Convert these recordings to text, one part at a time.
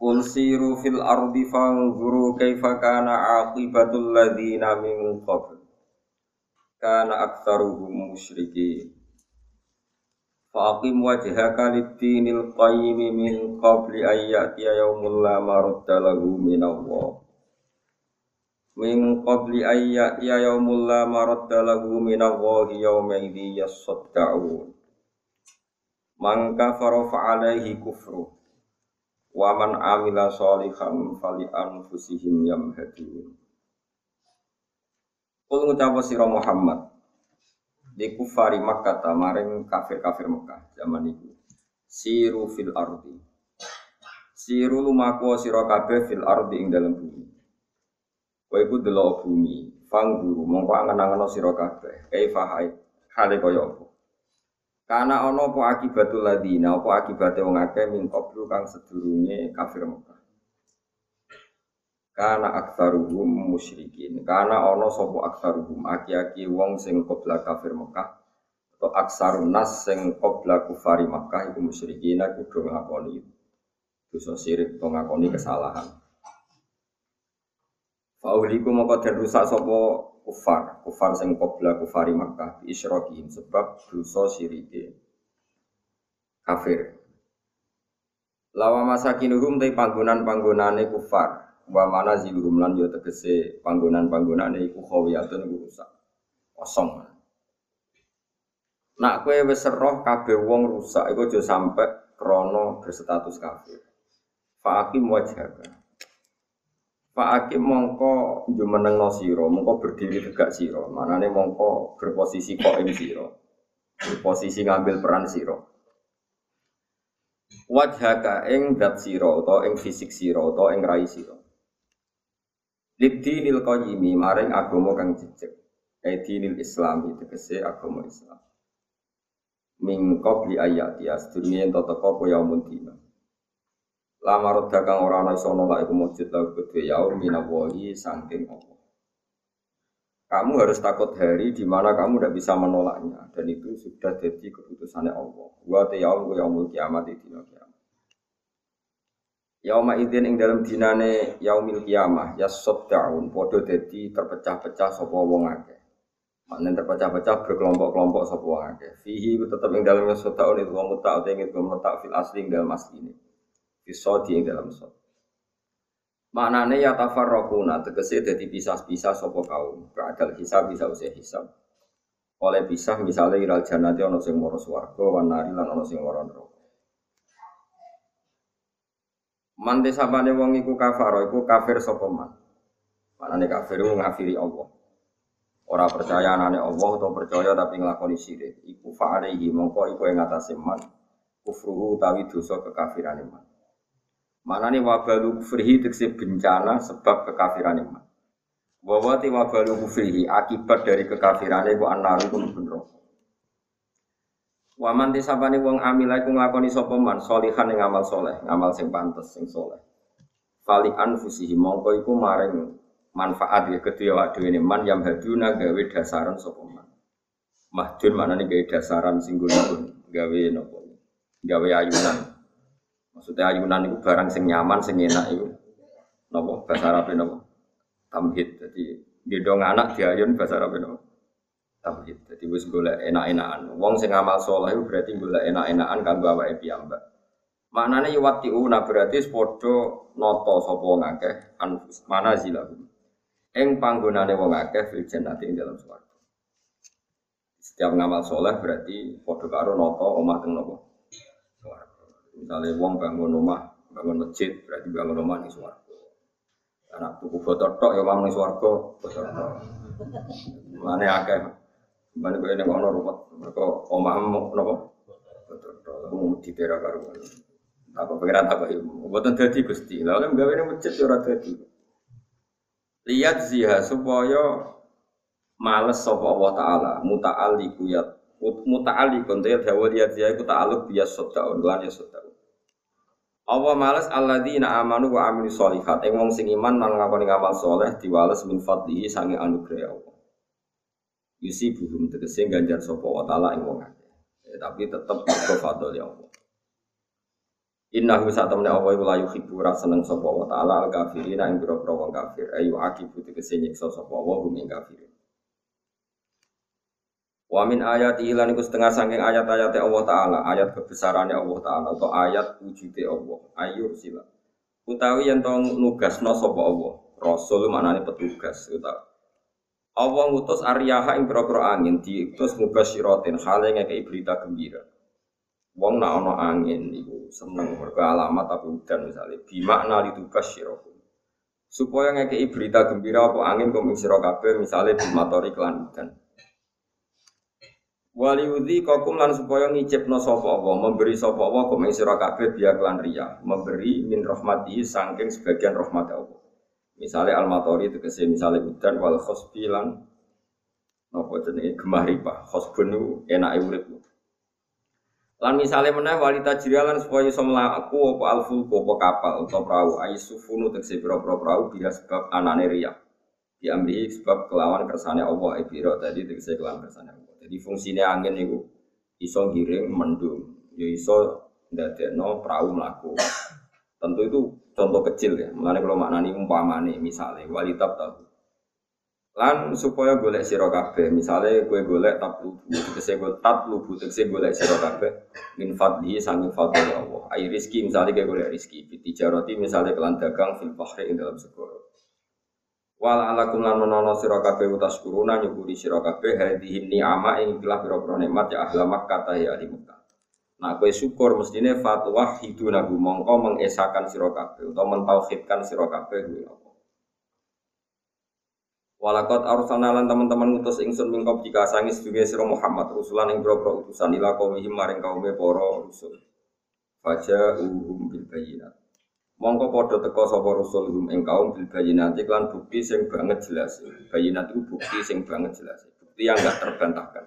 Qul siru fil ardi fanzuru kaifa kana aqibatul ladzina min qabl. Kana aktsaruhum musyrikin. Faqim wajhaka lid-dinil qayyim min qabli an ya'tiya yawmul la maradda lahu min Allah. Min qabli an ya'tiya yawmul la maradda lahu min Allah yawma idzi yasadda'un. Man kafara fa alaihi kufruh Waman amila sholihan fali anfusihim yamhadun. Kul ngucap sira Muhammad di kufari Makkah maring kafir-kafir Mekah zaman itu. Siru fil ardi. Siru lumaku sira kabeh fil ardi ing dalam bumi. Kowe iku delok bumi, fang guru mongko angen-angen sira kabeh. Kaifa hale kaya apa? Karena ono apa akibatul ladina, apa akibatnya wong akeh min qablu kang sedurunge kafir Mekah. Karena aksaruhum musyrikin. Karena ono sopo aksaruhum aki-aki wong sing qabla kafir Mekah atau aksarun nas sing qabla kufari Mekah iku musyrikin aku do ngakoni dosa sirik to ngakoni kesalahan. Fauliku moko den rusak sapa kufar, kufar sing qabla kufari Makkah bi isyrokihim sebab dosa sirike kafir. Lawa masakinuhum te panggonan-panggonane kufar, wa mana ziluhum lan yo tegese panggonan-panggonane iku khawiyatun iku rusak. Kosong. Nak kowe wis roh kabeh wong rusak iku aja sampe krana berstatus kafir. Fa'akim wajhaka. Pak Hakim mongko jumeneng no siro, mongko berdiri tegak siro, manane mongko berposisi koim siro, berposisi ngambil peran siro. Wajhaka ing dat siro, atau ing fisik siro, atau ing rai siro. Libdinil qayyimi maring agama kang jejeg. Edinil islami tegese agama Islam. Min qabli ayat ya sedurunge ento teka apa yaumun dina. Lama dagang orang ana iso nolak iku mujud lahu kedue yaum minawahi saking Allah. Kamu harus takut hari di mana kamu tidak bisa menolaknya dan itu sudah jadi keputusannya Allah. Wa ta yaum wa yaumul kiamat di dina kiamat. Yauma idzin ing dalam dinane yaumil kiamah ya saddaun padha dadi terpecah-pecah sapa wong akeh. Maknanya terpecah-pecah berkelompok-kelompok sapa wong akeh. Fihi tetap ing dalamnya saddaun itu wong mutak utawa ing fil asli ing dalam asli ini Fisodi yang dalam sod. Maknanya ya tafarrokuna tegese jadi pisah-pisah sopo kaum. Keadal hisab bisa usia hisab. Oleh pisah misalnya iral janati ono sing moro swarga wan nari lan ono sing moro neraka. Man desabane wong iku kafaro iku kafir sapa man. Maknane kafir ngafiri Allah. Ora percaya anane Allah atau percaya tapi nglakoni syirik. Iku fa'alaihi mongko iku ing atase man. Kufruhu utawi dosa kekafirane man. Mana nih wabalu kufrihi tegese bencana sebab kekafiran iman. Bahwa ti wabalu kufrihi akibat dari kekafiran itu anaru pun bener. Waman tisapane wong amila iku nglakoni sapa man solihan ing amal soleh, ngamal sing pantes sing soleh. Fali anfusihi mongko iku maring manfaat ya kedua dhewe man yang haduna gawe dasaran sapa man. Mahdun maknane gawe dasaran sing gawe napa? Gawe ayunan. Maksudnya ayunan itu barang sing nyaman, sing enak itu. Nopo bahasa Arab nopo? Tamhid. Jadi gendong anak diayun bahasa Arab nopo? Tamhid. Jadi wis golek enak-enakan. Wong sing amal soleh itu berarti golek enak-enakan kanggo awake piyambak. Maknane yuwatiuna berarti padha nata sapa wong akeh anfus mana zilahum. Ing panggonane wong akeh fil jannati ing dalam swarga. Setiap ngamal soleh berarti padha karo nata omah teng nopo? Misalnya wong bangun rumah, bangun masjid, berarti bangun rumah nih suwargo. Anak tuku foto tok ya bangun suwargo, foto tok. Mana akeh, mana gue ini ngono rumah, mereka omah mau nopo, foto tok, mau di daerah karuan. Aku pengiran tak ibu. Buatan gusti. Lalu gawe ini masjid ya ora dadi. Lihat ziha supaya males sapa Allah taala muta'alliqu ya muta'alliqun ya dawa lihat ziha iku ta'alluq biya sedekah lan ya sedekah. Allah males alladzina amanu wa amilu sholihat. Ing wong sing iman lan ngakoni ngamal soleh diwales min fadlihi sange anugerah Allah. Yusi buhum tegese ganjar sapa wa taala ing wong akeh. Ya, tapi tetep ke fadl ya Allah. Saat temen Allah iku layu ra seneng sapa wa taala al kafirina ing pira-pira wong kafir ayu akibu tegese nyiksa sapa wa hum ing kafirin. Wa min ayat lan iku setengah saking ayat-ayat Allah taala, ayat kebesarannya Allah taala atau ayat wujude Allah. Ayu sila. Utawi yen to nugasno sapa Allah. Rasul manane petugas utawa Allah ngutus aryaha ing pira-pira angin diutus mubasyiratin hale ngekeki berita gembira. Wong nak ana angin iku seneng mergo alamat tapi udan misalnya bimakna litubas syirakum. Supaya ngekei berita gembira apa angin kum sira kabeh misale bimatori kelan udan. Waliudi kokum lan supaya ngicipno sapa apa memberi sapa apa kum sira kabeh biya riya, memberi min rahmati saking sebagian rahmat Allah. Misalnya al-matori tegese misalnya udan wal khosbi lan napa jenenge gemah ripah. Khosbun enake urip. Lan misalnya meneh walita jirialan supaya iso mlaku apa alfulku apa kapal atau perahu aisufunu tegese pira-pira perahu biya sebab anane riya. Diambil sebab kelawan kersane Allah ibiro tadi tegese kelawan kersane Allah. Jadi fungsinya angin itu iso giring mendung, ya iso ndadekno perahu mlaku. Tentu itu contoh kecil ya. Mulane kalau maknani umpamane misalnya walitab tahu Lan supaya golek sira kabeh, misale kowe golek tablubu, tegese gue tablubu tegese golek sira kabeh min fadli sangi fadli Allah. Ai rizki misale kowe golek rizki, tijarati misale kelan dagang fil bahri ing dalam segoro. Wal alakum lan menono sira kabeh utas kuruna nyukuri sira kabeh hadhihi ni'ama ing telah pira-pira nikmat ya ahla Makkah ta ya ahli Makkah. Nah, kowe syukur mestine fatwa hidunahu mongko mengesakan sira kabeh utawa mentauhidkan sira kabeh Allah. Walakot arsalna lan teman-teman ngutus ingsun mingkop jika sangis juga sira Muhammad rusulan ing boro utusan ila qaumihim maring kaume para rusul. Faja uhum bil bayinat. Mongko padha teka sapa rusul hum ing kaum bil bayinat lan bukti sing banget jelas. Bayinat itu bukti sing banget jelas. Bukti yang enggak terbantahkan.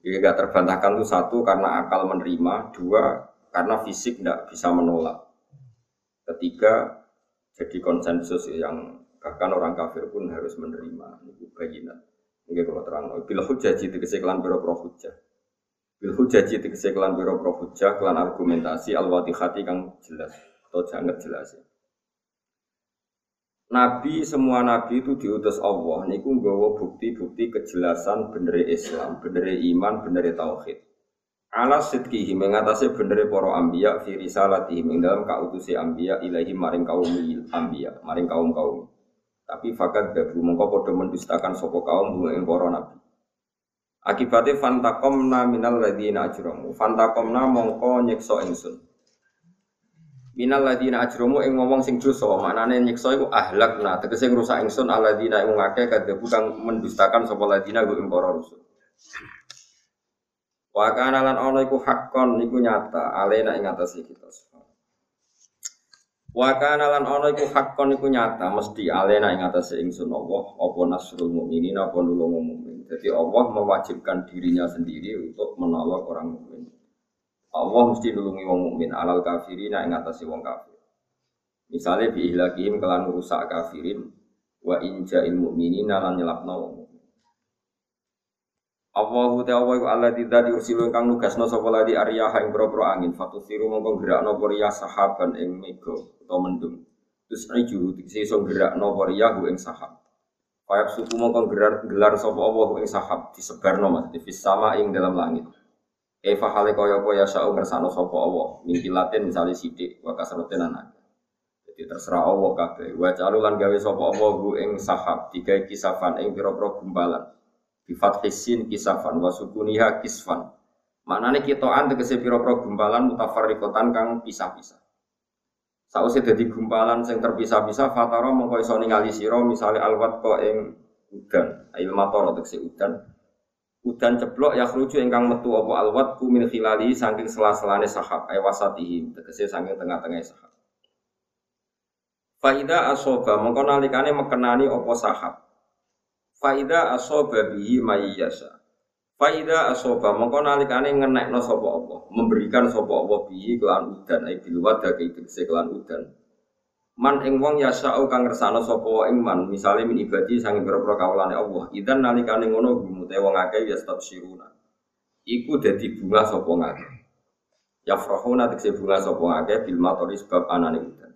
Jadi enggak terbantahkan itu satu karena akal menerima, dua karena fisik enggak bisa menolak. Ketiga jadi konsensus yang Bahkan orang kafir pun harus menerima itu bayinat. Ini kalau terang, bila hujaji itu keseklan biro pro hujah. Bil hujaji itu keseklan biro pro hujah, kelan argumentasi al-watihati kang jelas atau sangat jelas ya. Nabi semua nabi itu diutus Allah niku nggawa bukti-bukti kejelasan bener Islam, bener iman, bener tauhid. Ala sidqihi mengatasi bener para ambiya fi risalatihim ing dalam kautusi ambiya ilahi maring kaum ambiya, maring kaum-kaum. Tapi fakat dabu mongko podo mendustakan sopo kaum ing para nabi. Akibatnya fantakomna minal ladina ajromu. Fantakomna mongko nyekso ingsun. Minal ladina ajromu ing ngomong sing dosa. Maknane nyekso iku ahlakna. Tegese ngrusak ingsun aladina ing ngake kadabu kang mendustakan sopo ladina ing para rusul. Wa kana lan ana iku hakon iku nyata alena ing atas kita. Wa kana lan ana iku hakon iku nyata mesti alena ing atase ingsun Allah apa nasrul mukminin apa nulung mukmin. Jadi Allah mewajibkan dirinya sendiri untuk menolong orang mukmin. Allah mesti nulungi wong mukmin alal kafirin ing atase wong kafir. Misalnya bi ihlakihim kelan rusak kafirin wa inja'il mukminin lan nyelapno wong Allahu ta'ala wa Allah tidak diursilu kang nugasno sapa ladi aryaha ing boro angin. Fatusiru mongko gerakno apa sahaban ing mega utawa mendung. Terus dikse iso gerakno apa riya ing sahab. Kayak suku mongko gelar gelar sapa Allah ing sahab disebarno mas di sama ing dalam langit Eva hale kaya apa ya sa'u ngersano sapa Allah mingkilatin misalnya sidik wa kasroten anak jadi terserah Allah kabeh wa calulan gawe sapa Allah ing sahab digawe kisafan ing pira-pira gumbalan Bifat hisin kisafan wa sukuniha kisfan. Maknane kitoan tegese pira-pira gumpalan mutafarriqatan kang pisah-pisah. Sausé dadi gumpalan sing terpisah-pisah fatara mongko iso ningali sira misale alwat ko ing udan, ail mator tegese udan. Udan ceblok ya khruju ingkang metu apa alwat ku min khilali saking sela-selane sahab ay wasatihi tegese saking tengah-tengah sahab. Faida asoba mongko nalikane mekenani apa sahab. Faida asoba bihi mayyasa. Faida asoba mongko nalikane ngenekno sapa apa, memberikan sapa apa bihi kelan udan ay bil wadake tegese kelan udan. Man ing wong yasau kang ngersano sapa ing man, misale min ibadi sange pira-pira kawulane Allah. Idan nalikane ngono gumute wong akeh ya siruna. Iku dadi bunga sapa ngakeh. Ya frahuna tekse bunga sapa ngakeh bil matori sebab anane udan.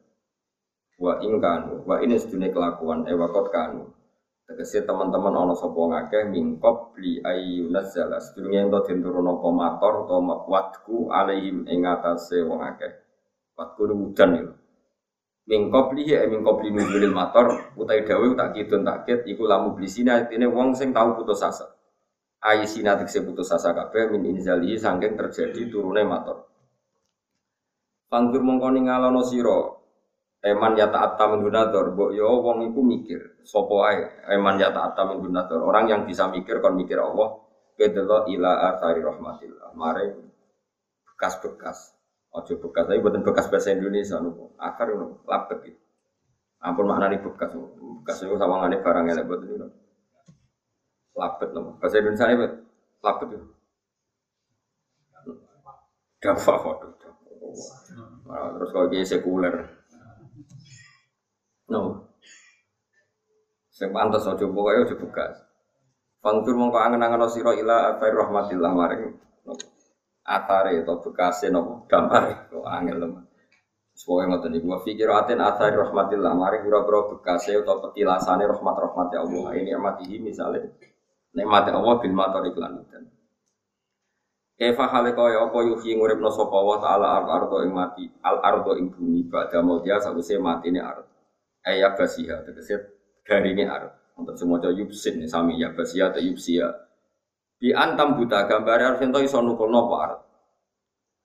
Wa ing kanu, wa ini sedune kelakuan e wakot kanu. Tegese teman-teman ana sapa ngakeh mingkop li ayunas zala. Sedurunge ento den turun apa mator utawa watku alaihim ing atase wong akeh. Watku udan itu min qablihi e min qabli nuzulil mator utai dawe tak kidun tak kit iku lamu blisina artine wong sing tau putus asa. Ayi sina tekse putus asa kabeh min inzalihi saking terjadi turune mator Panggur mongko ningalono sira eman ya ta'atta min dunador yo wong iku mikir sapa ae eman ya ta'atta min orang yang bisa mikir kon mikir Allah kedelo ila athari rahmatillah. Mare bekas-bekas Ojo bekas, tapi buatan bekas bahasa Indonesia nopo. Akar nopo, lapet gitu. Ampun maknanya bekas, bekas itu ngane barang elek buat itu. Lapet nopo. Bahasa Indonesia ini lapet itu. Dafa waduh. Terus kalau dia sekuler. No. Sing pantes aja pokoke aja bekas. Fangtur mongko angen-angen sira ila atai rahmatillah maring atare atau bekase nopo dampare kok angel lho. Semoga ngoten niku wa fikir aten athari rahmatillah mari pura-pura bekase atau petilasane rahmat-rahmat ya Allah. Ini amatihi misalnya nikmat Allah bil matar iklan dan Kaifa hale kaya apa yuhyi nguripno sapa wa ta'ala al-ardo ing mati, al-ardo ing bumi badha mau dia sawise matine ard. Ayat basiha tegese garinge ard. Untuk semua yubsin sami ya basiha atau yubsia Bi antam buta gambare harus ento iso nukulno apa arep.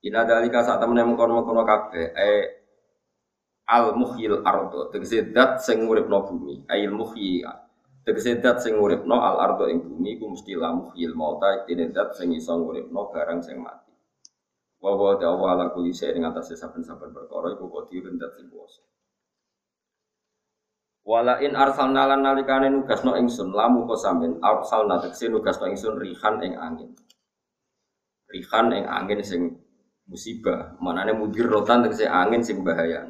Ina dalika saat temene mengkono-mengkono kabeh eh al muhyil ardo tegese dat sing uripno bumi ail muhyi tegese dat sing uripno al ardo ing bumi ku mesti la muhyil mauta iktine dat sing iso uripno barang sing mati. Wa wa ta'ala ala kulli shay'in ing atase saben-saben perkara iku qadirun dat sing kuwasa Wala in arsalna lan nalikane nugasno ingsun lamu kosamin arsalna tekse nugasno ingsun rihan ing angin. Rihan ing angin sing musibah, manane mudir rotan tegese angin sing bahaya.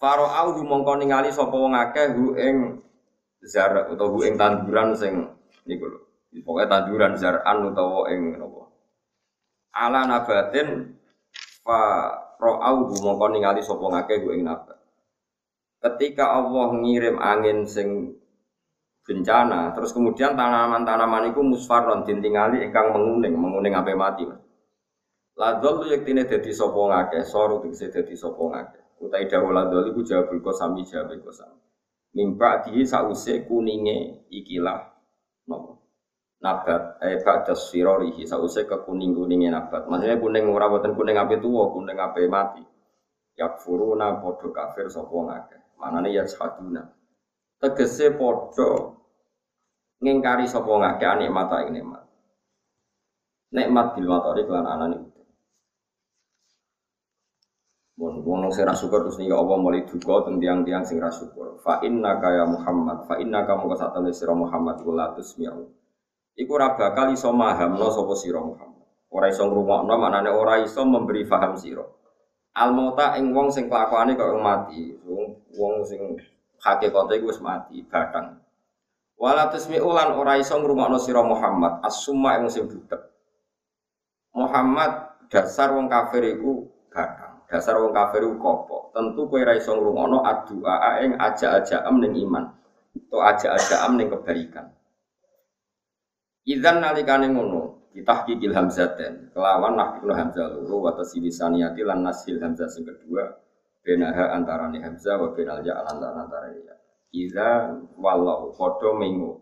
Faro au mongko ningali sapa wong akeh hu ing zar utawa hu ing tanduran sing niku lho. Pokoke tanduran zaran utawa ing napa. Ala nabatin fa ro'au mongko ningali sapa ngakeh hu ing nabat ketika Allah ngirim angin sing bencana, terus kemudian tanaman-tanaman itu musfaron dintingali ingkang menguning, menguning apa mati. Ladol tu yektine dadi sapa ngakeh, soru tegese dadi sapa ngakeh. Utai dawuh ladol iku sami jawab kok sami. Mimpa di sause kuninge ikilah nopo nabat eh ba'da sirorihi sause ke kuning kuningnya nabat. Maksudnya kuning ora boten kuning ape tuwa, kuning ape mati. Yakfuruna padha kafir sapa ngakeh. Manane ya saduna. Tegese padha ngingkari sapa ngake nikmat ing nikmat. Nikmat bil matori kelan anane. Mun wong sing syukur terus nih Allah mulai duka teng tiang-tiang sing ra syukur. Fa inna ya Muhammad, fa inna kamu kesatane sira Muhammad kula tusmi'u. Iku ora bakal iso mahamno sapa sira Muhammad. Ora iso ngrungokno maknane ora iso memberi faham sira. Al mauta ing wong sing kelakuane kok mati, wong wong sing hakikate iku wis mati, batang. Wala tusmi ulan ora iso ngrungokno sira Muhammad, as-summa ing sing butek. Muhammad dasar wong kafir iku batang. Dasar wong kafir iku kopo. Tentu kowe ora iso ngrungokno addu'a ing aja-ajaam ning iman. To aja-ajaam ning kebaikan. Idzan nalikane ngono, ditahqiqil hamzaten kelawan nahqiqul hamzah loro wa tasilisaniyati lan nasil hamzah sing kedua benaha antarane hamzah wa benal ya antara ya. Iza wallahu padha mengu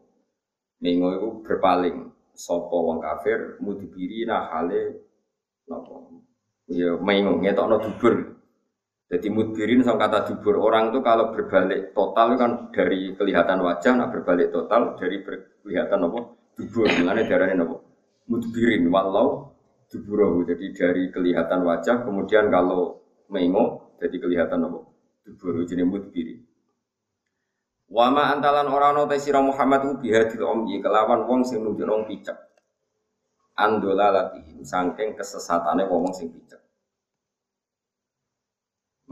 mengu iku berpaling. Sapa wong kafir mudibiri nah hale napa? Ya mengu ngetokno dubur. Jadi mudbirin sama kata dubur orang itu kalau berbalik total kan dari kelihatan wajah, nah berbalik total dari kelihatan apa? Dubur. Mulane darane napa? Mudbirin walau duburahu. Jadi dari kelihatan wajah kemudian kalau mengo jadi kelihatan apa? Dubur jenenge mudbirin. Wama antalan orang ana sira Muhammad ku bihadil umyi kelawan wong sing nunjuk wong picek. Andola latihim saking kesesatane wong sing picek.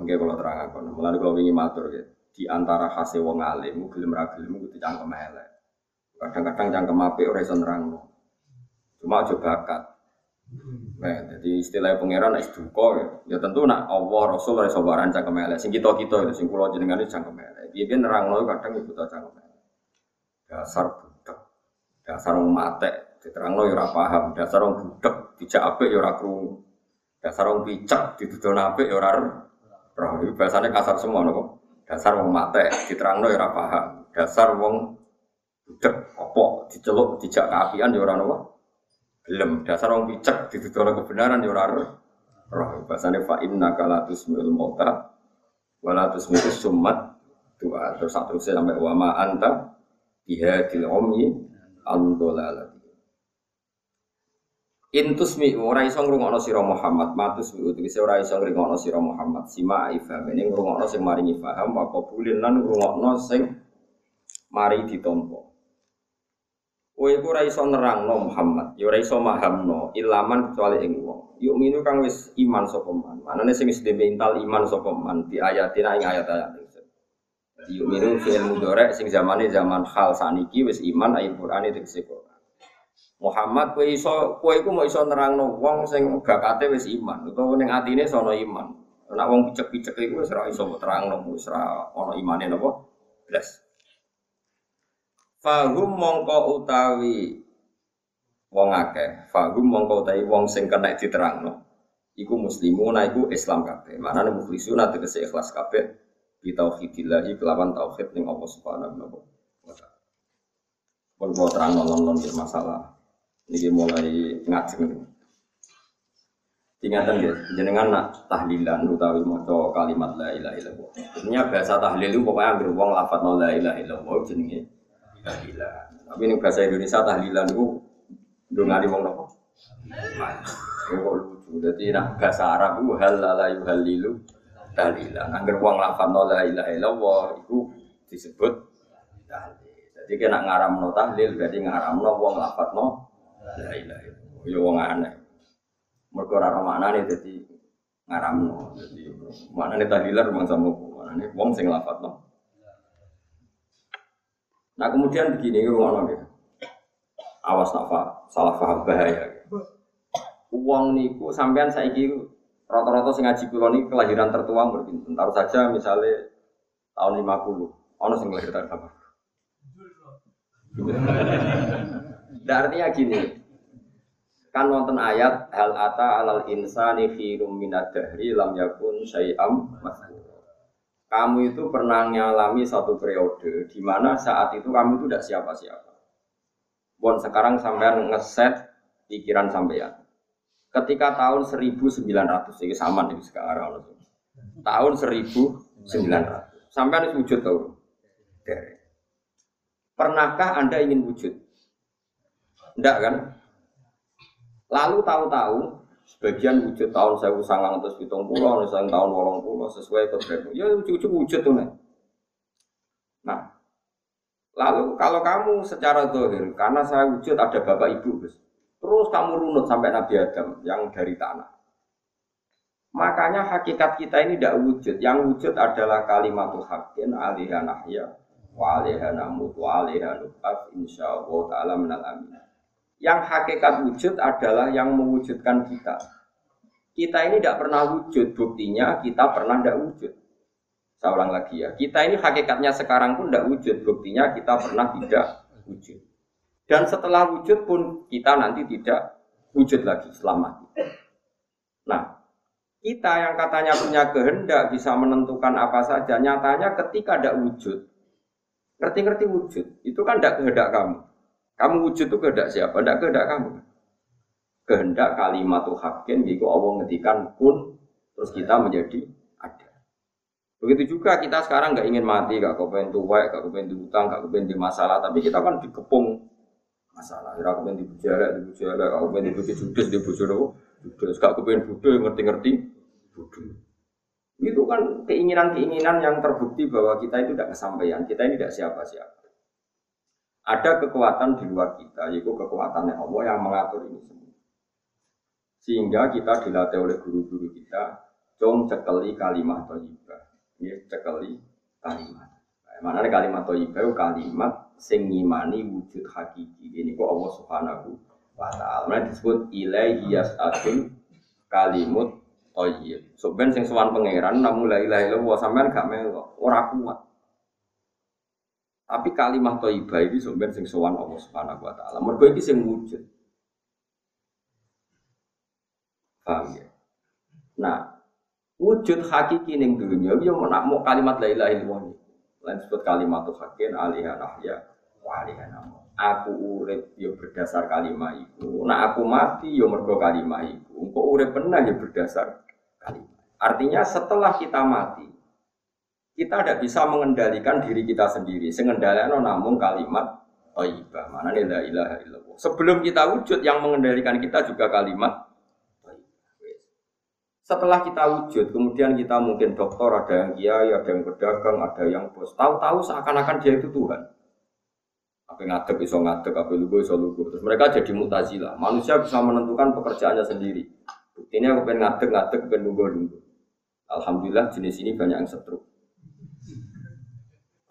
Kalau terang aku, mulai kalau ingin matur ya, di antara khasnya wong alim, gelem ra gelem itu cangkem. Kadang-kadang cangkem apik ora iso. Cuma aja bakat. Nah, jadi istilah pangeran es duka ya. ya tentu nak Allah Rasul ora iso baran cangkem elek. Sing kita-kita itu sing kula jenengan itu cangkem elek. Piye-piye nerangno kadang ibu ta cangkem elek. Dasar budak. Dasar wong mate diterangno ya ora paham. Dasar wong budak dijak apik ya ora krungu. Dasar wong picak dituduh apik ya ora roh. Itu bahasanya kasar semua nopo. Dasar wong mate diterangno ya ora paham. Dasar wong budak opo diceluk dijak keapian ya ora nopo. Gelem dasar wong picek dituduh kebenaran ya ora roh. Bahasanya fa inna kala tusmil mauta wala tusmil summat doa terus satu sampai wama anta bihadil umyi andolalat Intus mi ora iso ngrungokno sira Muhammad, matus mi uti ora iso ngrungokno sira Muhammad. Sima ifham ini ngrungokno sing maringi paham wa qabulin lan ngrungokno sing mari ditampa. Kowe iku ora iso nerangno Muhammad, ya ora iso mahamno ilaman kecuali ing wong. Yuk minu kang wis iman sapa man. Manane sing wis mental iman sapa man di ayatina ing ayat-ayat Yuk minu fi'il mudhari sing zamane zaman hal saniki wis iman ayat Qur'an itu Quran. Muhammad kowe iso kowe iku mau iso nerangno wong sing bakate wis iman utawa ning atine sono iman. Nek wong picek-picek iku wis ora iso terangno wis ora ana imane napa? Blas. Fahum mongko utawi wong akeh, fahum mongko utawi wong sing kena diterangno. Iku muslimuna iku Islam kabeh. Manane mukhlisuna tegese ikhlas kabeh bi tauhidillah kelawan tauhid ning Allah Subhanahu wa taala. Pun terang nolong masalah ini mulai ngajeng. Ingatan ya, jenengan nak tahlilan utawi maca kalimat la ilaha illallah. Sebenarnya bahasa tahlil itu pokoknya ambil wong lafat la ilaha illallah jenenge tahlilan. Tapi ini bahasa Indonesia tahlilan itu dongani wong nopo? Kok lucu. Jadi nak bahasa Arab itu hal la yuhalilu tahlilan. Angger wong lafat la ilaha illallah itu disebut tahlil. Jadi kena ngaramno tahlil berarti ngaramno wong lafat no La ilaha illallah. Ya wong aneh. Mergo ora maknane dadi ngaramno. Dadi maknane tahlilan rumang sama maknane wong sing lafadzno. Nah kemudian begini ngono ya. Awas nafa salah paham bahaya. Uang niku sampean saiki rata-rata sing ngaji kula niki kelahiran tertua berpinten. Taruh saja misalnya tahun 50. Ono sing lahir tahun berapa? Nah, artinya gini, kan wonten ayat hal ata alal insani khirum minad dahri lam yakun syai'am kamu itu pernah mengalami satu periode di mana saat itu kamu itu tidak siapa-siapa. Bon sekarang sampean ngeset pikiran sampean. Ketika tahun 1900 ini sama nih sekarang tahun 1900 sampean wujud tahu. Pernahkah anda ingin wujud? Enggak kan? Lalu tahu-tahu sebagian wujud tahun saya sangang terus hitung pulau, misalnya tahun wolong pulau sesuai kodrat. Ya wujud wujud tuh nih. Nah, lalu kalau kamu secara dohir, karena saya wujud ada bapak ibu, guys. terus kamu runut sampai Nabi Adam yang dari tanah. Makanya hakikat kita ini tidak wujud. Yang wujud adalah kalimat hakin alihan ahya wa alihan amut wa alihan insya Allah ta'ala minal amin. Yang hakikat wujud adalah yang mewujudkan kita. Kita ini tidak pernah wujud, buktinya kita pernah tidak wujud. Saya ulang lagi ya, kita ini hakikatnya sekarang pun tidak wujud, buktinya kita pernah tidak wujud. Dan setelah wujud pun kita nanti tidak wujud lagi selama Nah, kita yang katanya punya kehendak bisa menentukan apa saja, nyatanya ketika tidak wujud, ngerti-ngerti wujud, itu kan tidak kehendak kamu. Kamu wujud itu kehendak siapa? Tidak kehendak kamu. Kehendak kalimat hakin, jika Allah ngetikan pun, terus kita menjadi ada. Begitu juga kita sekarang nggak ingin mati, gak kepengen tua, gak kepengen diutang, gak kepengen di masalah, tapi kita kan dikepung masalah. Ora aku pengen dibujuk elek, dibujuk elek, aku pengen dibujuk judes, dibujuk nopo? Judes. Gak aku pengen bodoh, ngerti-ngerti. Itu kan keinginan-keinginan yang terbukti bahwa kita itu tidak kesampaian, kita ini tidak siapa-siapa. Ada kekuatan di luar kita, yaitu kekuatan yang Allah yang mengatur ini semua. Sehingga kita dilatih oleh guru-guru kita, cung cekeli kalimat toyibah. Ini cekeli kalimat. Nah, mana kalimat toyibah kalimat sing ngimani wujud hakiki. Ini kok Allah Subhanahu wa taala. Mana disebut ilaihi yas'atun kalimut toyib. So ben sing pangeran namun la ilaha sampean gak melo, ora kuat. Tapi kalimat toyibah ini ben sing sowan Allah Subhanahu wa taala. Mergo iki sing wujud. Paham ya? Nah, wujud hakiki ning dunia yo nak mau kalimat la ilaha illallah. Lain disebut kalimat hakin alihah nahya Aku urip yo berdasar kalimat itu. Nah aku mati yo mergo kalimat itu. Engkau urip pernah yo berdasar kalimat. Artinya setelah kita mati, kita tidak bisa mengendalikan diri kita sendiri. Sengendalikan namun kalimat thayyibah. Mana nih la ilaha illallah. Sebelum kita wujud yang mengendalikan kita juga kalimat setelah kita wujud, kemudian kita mungkin dokter, ada yang kiai, ada yang pedagang, ada yang bos. Tahu-tahu seakan-akan dia itu Tuhan. Apa ngadeg iso ngadeg, apa lugu iso lugu. Terus mereka jadi mutazila. Manusia bisa menentukan pekerjaannya sendiri. Buktinya aku pengen ngadeg ngadeg, pengen lugu lugu. Alhamdulillah jenis ini banyak yang setruk.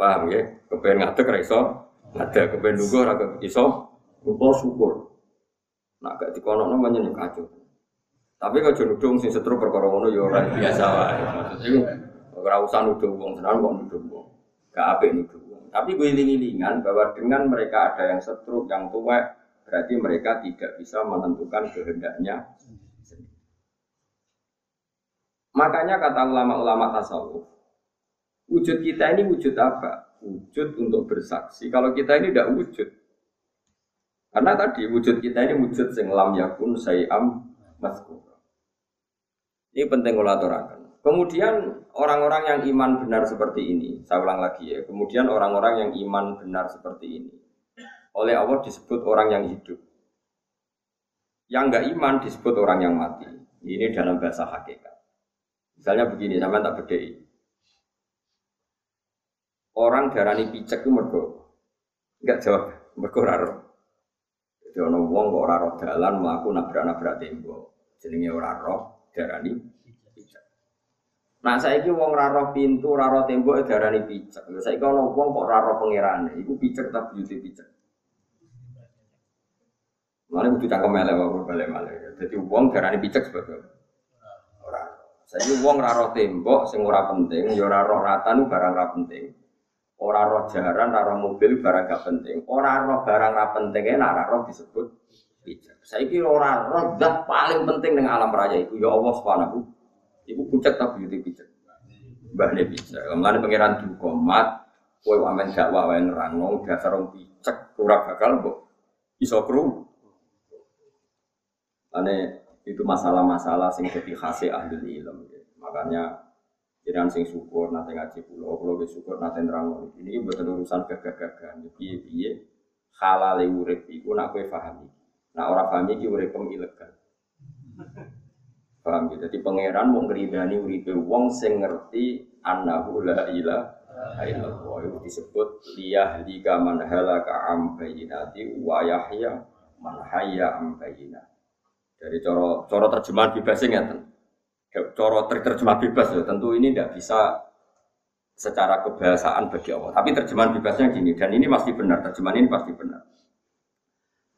Paham ya? Kepengen ngadeg iso ngadeg, kepengen lugu raga iso lupa syukur. Nah, gak dikono namanya nih kacau. Tapi kalau jodoh dong sing setruk perkara ngono ya ora biasa wae. Maksudnya ora usah nuduh wong tenan kok nuduh wong. Gak apik nuduh tapi gue iling-ilingan bahwa dengan mereka ada yang setruk, yang tua, berarti mereka tidak bisa menentukan kehendaknya Makanya kata ulama-ulama tasawuf, wujud kita ini wujud apa? Wujud untuk bersaksi. Kalau kita ini tidak wujud. Karena tadi wujud kita ini wujud sing lam yakun sayam maskur. Ini penting kalau Kemudian orang-orang yang iman benar seperti ini, saya ulang lagi ya, kemudian orang-orang yang iman benar seperti ini, oleh Allah disebut orang yang hidup. Yang enggak iman disebut orang yang mati. Ini dalam bahasa hakikat. Misalnya begini, sama tak bedai. Orang darani picek itu mergo. Enggak jawab, mergo raro. Jadi orang wong kok ora roh dalan mlaku nabrak-nabrak tembok. Jenenge ora roh darani Nah saya ini wong raro pintu, raro tembok darani picek. Saya ini ono wong kok raro pangerane, iku picek tapi beauty picek. Mana butuh cangkem melek wae malih. Jadi wong darani picek sebab ora. Saya wong raro tembok sing ora penting, ya ora roh ratan barang ora penting. Ora roh jaran, ora mobil barang gak penting. Ora roh barang ora penting, nek ora roh disebut picek. Saya ini ora roh zat paling penting dengan alam raya itu ya Allah Subhanahu Ibu puncak tapi itu pijak. Mbah ne pijak. Mulane pangeran dukomat, kowe wamen dakwah wae nerangno dasar wong pijak ora bakal mbok iso kru. Ane itu masalah-masalah sing dadi khase ahli ilmu. Makanya jangan sing syukur nanti ngaji pulau pulau ke syukur nanti nerang ini betul urusan gagah-gagahan piye piye halal urip iku nak kowe pahami nak ora pahami iki urip ilegal Paham ya? Jadi pangeran mau ngeridani uripe wong sing ngerti annahu la ilaha illallah. Itu disebut liyah lika man halaka am bayinati wa yahya man hayya am bayinat. Dari coro coro terjemahan bebas ngeten. Coro terjemah bebas ya, tentu ini tidak bisa secara kebahasaan bagi Allah. Tapi terjemahan bebasnya gini, dan ini pasti benar, terjemahan ini pasti benar.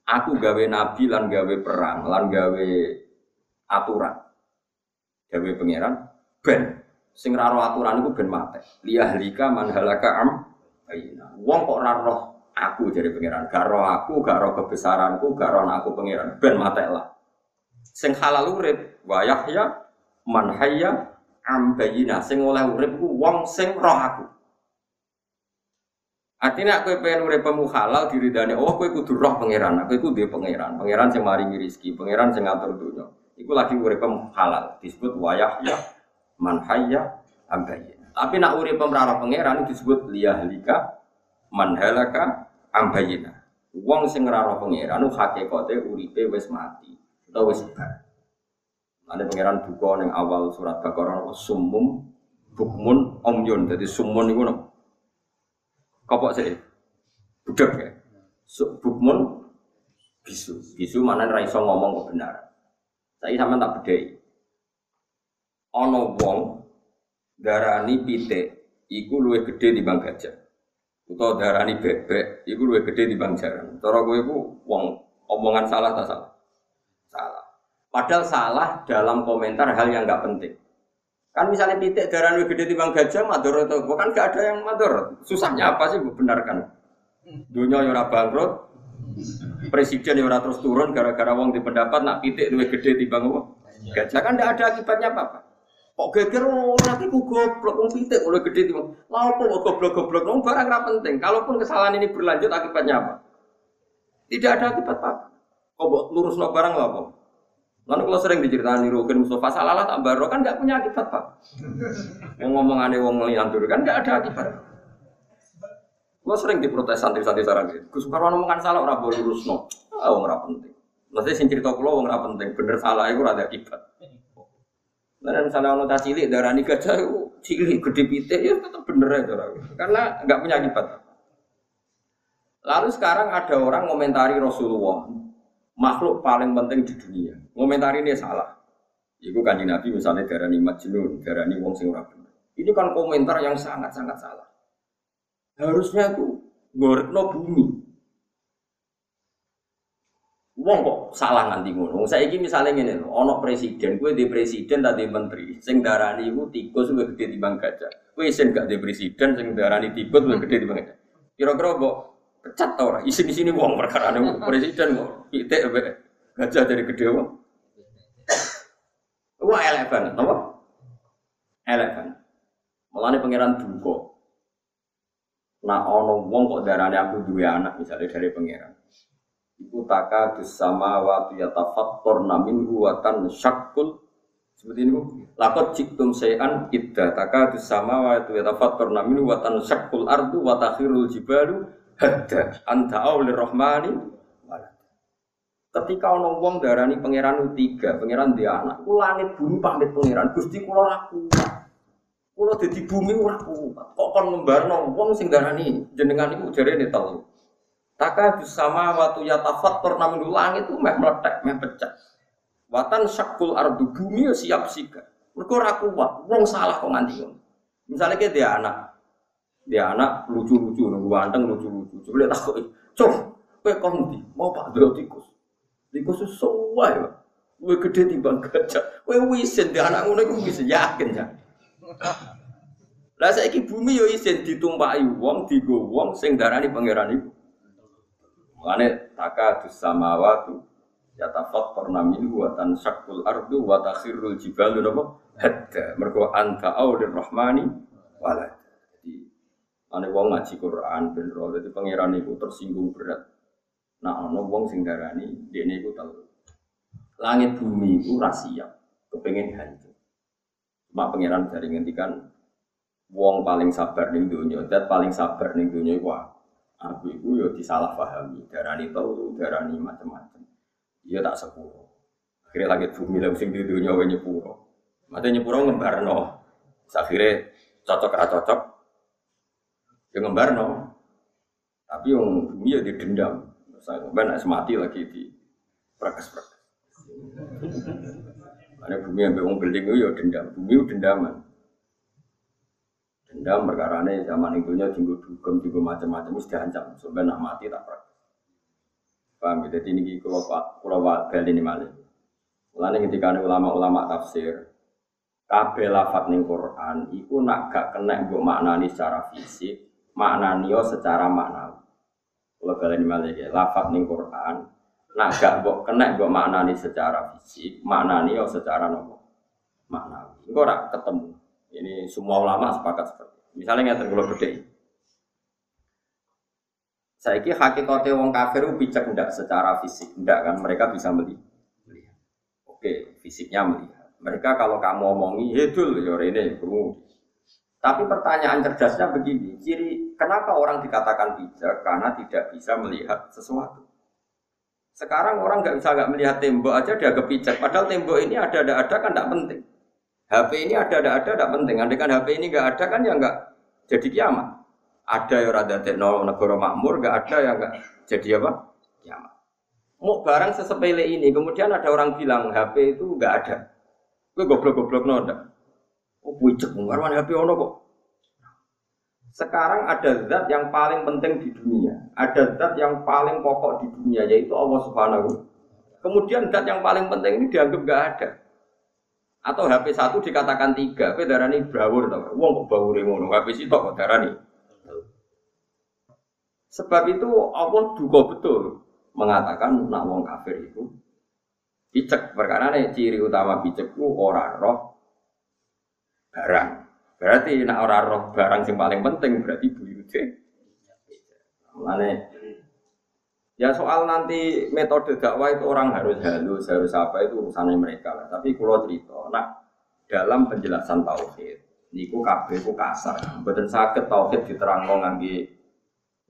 Aku gawe nabi lan gawe perang, lan gawe aturan. Dawe pangeran ben sing raro aturan iku ben mate. Liyahlika man halaka am ayina. Wong kok ora roh aku jadi pangeran, gak roh aku, gak roh kebesaranku, gak roh aku pangeran, ben mate lah. Sing halal urip wa yahya man hayya am bayina. Sing oleh urip ku wong sing roh aku. Artinya aku pengen urip pemu halal diridani oh aku kudu roh pangeran, aku iku duwe pangeran, pangeran sing maringi rezeki, pangeran sing ngatur dunya. Iku lagi uripem halal, disebut wayah ya man hayya Tapi nak uripem rara pangeran disebut liyahlika man halaka ambayina. Wong sing ora roh pangeran hakikate uripe wis mati utawa wis bar. Ada pangeran buka ning awal surat Baqarah sumum bukmun omyun. Jadi sumun iku nopo? Kopok sih. Budak ya. Bukmun bisu. Bisu mana ra iso ngomong kebenaran. Saya sama tak bedai. Ono wong darani pitik iku luwih gede di bang gajah. Utawa darani bebek iku luwih gede di bang jaran. Cara wong omongan salah tak salah? Padahal salah dalam komentar hal yang nggak penting. Kan misalnya pitik darah lebih gede bang gajah, mador atau bukan gak ada yang mador. Susahnya apa sih benarkan? Dunia yang bangkrut, presiden yang terus turun gara-gara wong di pendapat nak pitik lebih gede di bang gajah kan tidak ada akibatnya apa apa. Kok geger oh nanti ku goblok wong pitik oleh gede di bang. Lalu kok goblok goblok wong barang nggak penting. Kalaupun kesalahan ini berlanjut akibatnya apa? Tidak ada akibat apa. Kok lurus no barang lah kok. Lalu kalau sering diceritakan Rukin Mustafa salah tak baru kan nggak punya akibat pak. Yang ngomong aneh wong ngeliantur kan nggak ada akibat. Gue sering diprotes santri-santri sarang gitu. Gus Karwan ngomongkan salah orang boleh lurus no. Ah oh, orang penting. Nanti sing cerita kulo orang penting. Bener salah itu ada akibat. Nah, misalnya orang tak cilik darah nikah jauh cilik gede pitik ya tetap bener aja orang. Karena nggak punya akibat. Lalu sekarang ada orang komentari Rasulullah makhluk paling penting di dunia. Komentar ini salah. Iku kanji Nabi misalnya darah ni majnun, darah ni wong sing ora Ini kan komentar yang sangat-sangat salah. Harusnya tuh no bumi. Wong kok salah nganti ngono. Saya ini misalnya ngene lho, ana presiden, kowe di presiden tadi menteri, sing darani iku tikus luwih gede timbang gajah. Kowe sing gak di presiden, sing darani tikus luwih gede timbang gajah. Kira-kira mbok pecat tau ora? Isi di sini uang perkara nih presiden pitik be gajah dari gede wong. Wah elek banget, apa? Elek. Malah pangeran duka. Nah ono wong kok darane aku dua anak misalnya dari pangeran. Iku taka waktu ya tafator namin buatan syakul seperti ini lakot ciktum sayan idda taka waktu ya tafator namin buatan syakul ardu watakhirul jibalu hadda anta aulir rahmani Ketika ono wong darani pangeran tiga, pangeran dia anak, ku langit bumi pamit pangeran, gusti kulo aku. Kulo di bumi ora. Kok kon ngembarno wong sing darani jenengan iku jarene telu. Taka sama waktu ya tafattur namun langit itu meh meletek, meh pecah. Watan syakul ardu bumi siap siga. Mergo ora kuat, wong salah kok nganti Misalnya kayak dia anak, dia anak lucu-lucu, nunggu ganteng lucu-lucu. Coba lihat aku, cok, kue konti, mau pak dulu tikus. Tikus itu semua ya. Kue gede timbang gajah. Kue wisen, dia anak ngono kue wisen, yakin ya. Lah saiki bumi yo isin ditumpaki wong, digo wong sing darani pangeran iku. Mulane taka samawati ya tafat pernah minhu wa tansakul ardu wa takhirul jibalu napa hadda mergo anta aulir rahmani walad Ane wong ngaji Quran ben ro dadi pangeran iku tersinggung berat. Nah ana wong sing darani dene iku telu. Langit bumi iku ra siap, kepengin hancur. Mak pangeran dari ngendikan wong paling sabar ning donya, dat paling sabar ning donya iku aku iku yo disalahpahami, darani telu, darani macam-macam. Iya tak sepuro. Akhirnya langit bumi lha sing di donya wae nyepuro. Mate nyepuro ngembarno. Akhirnya cocok ra cocok Ya ngembar no. Tapi yang bumi ya didendam. Saya ngembar semati lagi di prakes-prakes. Karena bumi yang wong beling itu ya dendam. Bumi itu dendaman. Dendam perkara ini zaman itunya tinggal dugem, tinggal macam-macam, mesti diancam. Sebenarnya nak mati tak prakes. Paham ya? Jadi ini kalau kalau Pak Bel ini malah. Mulanya ketika ulama-ulama tafsir, kabeh lafat Quran iku nak gak kena mbok maknani secara fisik maknanio secara maknawi. Kalau kalian malah ya, lafat ning Quran, nak gak mbok kena mbok maknani secara fisik, maknanio secara nopo maknawi. Engko ora ketemu. Ini semua ulama sepakat seperti itu. Misalnya ngeten kula bedheki. Saiki hakikate wong kafir bijak ndak secara fisik, ndak kan mereka bisa melihat. Oke, fisiknya melihat. Mereka kalau kamu omongi, hedul ya ini, kamu Tapi pertanyaan cerdasnya begini, ciri kenapa orang dikatakan bijak? Karena tidak bisa melihat sesuatu. Sekarang orang nggak bisa nggak melihat tembok aja dia bijak. Padahal tembok ini ada ada ada kan tidak penting. HP ini ada ada ada tidak penting. Andai kan HP ini nggak ada kan ya nggak jadi kiamat. Ada yang rada teknologi negara makmur, nggak ada yang nggak jadi apa? Kiamat. Mau barang sesepele ini, kemudian ada orang bilang HP itu nggak ada. Gue goblok-goblok noda. Oh, bijak, ngarwan HP ono kok. Sekarang ada zat yang paling penting di dunia, ada zat yang paling pokok di dunia yaitu Allah Subhanahu. Kemudian zat yang paling penting ini dianggap nggak ada. Atau HP satu dikatakan tiga, tapi darah ini bawur tau. Wong kok bawur ngono, HP sitok kok darah ini. Sebab itu Allah juga betul mengatakan nak wong kafir itu picek perkara nih ciri utama picekku orang roh barang. Berarti nak orang roh barang yang paling penting berarti buyute. Mana Ya soal nanti metode dakwah itu orang harus halus, harus apa itu urusannya mereka lah. Tapi kalau cerita, nah dalam penjelasan tauhid, niku kabeh ku kasar. Mboten saged tauhid diterangno ngangge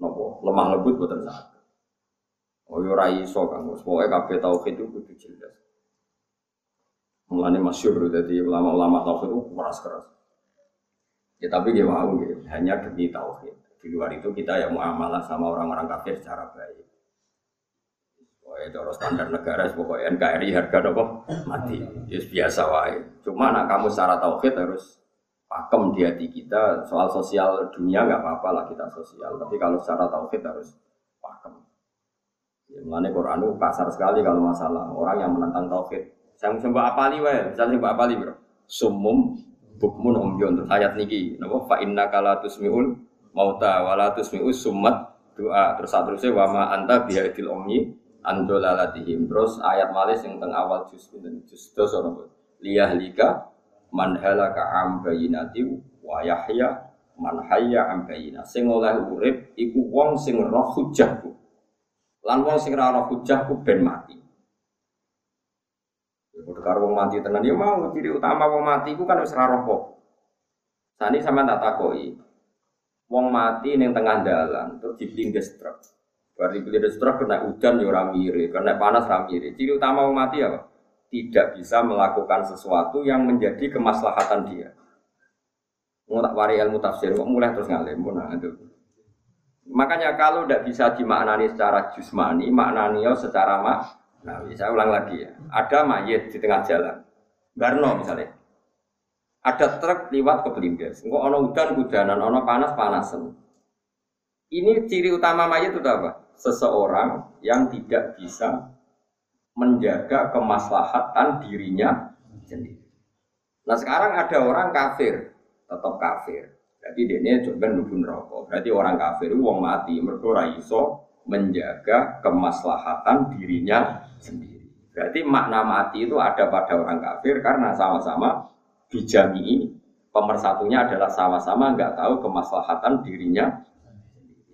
nopo lemah lembut mboten saged. Oh yo ora iso Kang. Pokoke kabeh tauhid itu kudu jelas. Mulane masyhur dadi ulama-ulama tauhid itu keras keras. Ya tapi dia mau gitu, hanya demi tauhid. Di luar itu kita ya muamalah sama orang-orang kafir secara baik. Pokoknya cara standar negara, pokoknya NKRI harga apa? Mati. Ya biasa wae. Cuma nak kamu secara tauhid harus pakem di hati kita soal sosial dunia nggak apa-apa lah kita sosial. Tapi kalau secara tauhid harus pakem. Ya, Quran itu kasar sekali kalau masalah orang yang menentang tauhid. Saya mbak apali wae, misalnya mbak apali bro. Sumum bukmun umyon terus ayat niki. Napa? Fa inna kala tusmiul mauta wala tusmius sumat doa terus saterusnya wama anta bihadil umyi andolalatihim terus ayat malis yang teng awal juz dan juz dos orang liyahlika man halaka am bayinati wa yahya man hayya am bayina sing oleh urip iku wong sing roh hujahku. Lan wong sing ora roh hujahku ben mati Karo wong mati tenan ya mau ciri utama wong mati iku kan wis roh Sani sama tak takoi. Wong mati ning tengah dalan terus diblindes truk. Bari blindes truk kena udan ya ora mire, kena panas ora mire. Ciri utama wong mati apa? Tidak bisa melakukan sesuatu yang menjadi kemaslahatan dia. Mau tak wari ilmu tafsir, kok mulai terus ngalim pun nah, itu. Makanya kalau tidak bisa dimaknani secara jusmani, maknani secara mak Nah, saya ulang lagi ya. Ada mayat di tengah jalan. Barno misalnya. Ada truk lewat ke Belindes. Enggak ono udan udanan, ono panas panasan. Ini ciri utama mayat itu apa? Seseorang yang tidak bisa menjaga kemaslahatan dirinya sendiri. Nah sekarang ada orang kafir, tetap kafir. Jadi dia ini coba nubun rokok. Berarti orang kafir itu wong mati, mereka iso menjaga kemaslahatan dirinya sendiri. Berarti makna mati itu ada pada orang kafir karena sama-sama dijami pemersatunya adalah sama-sama nggak tahu kemaslahatan dirinya.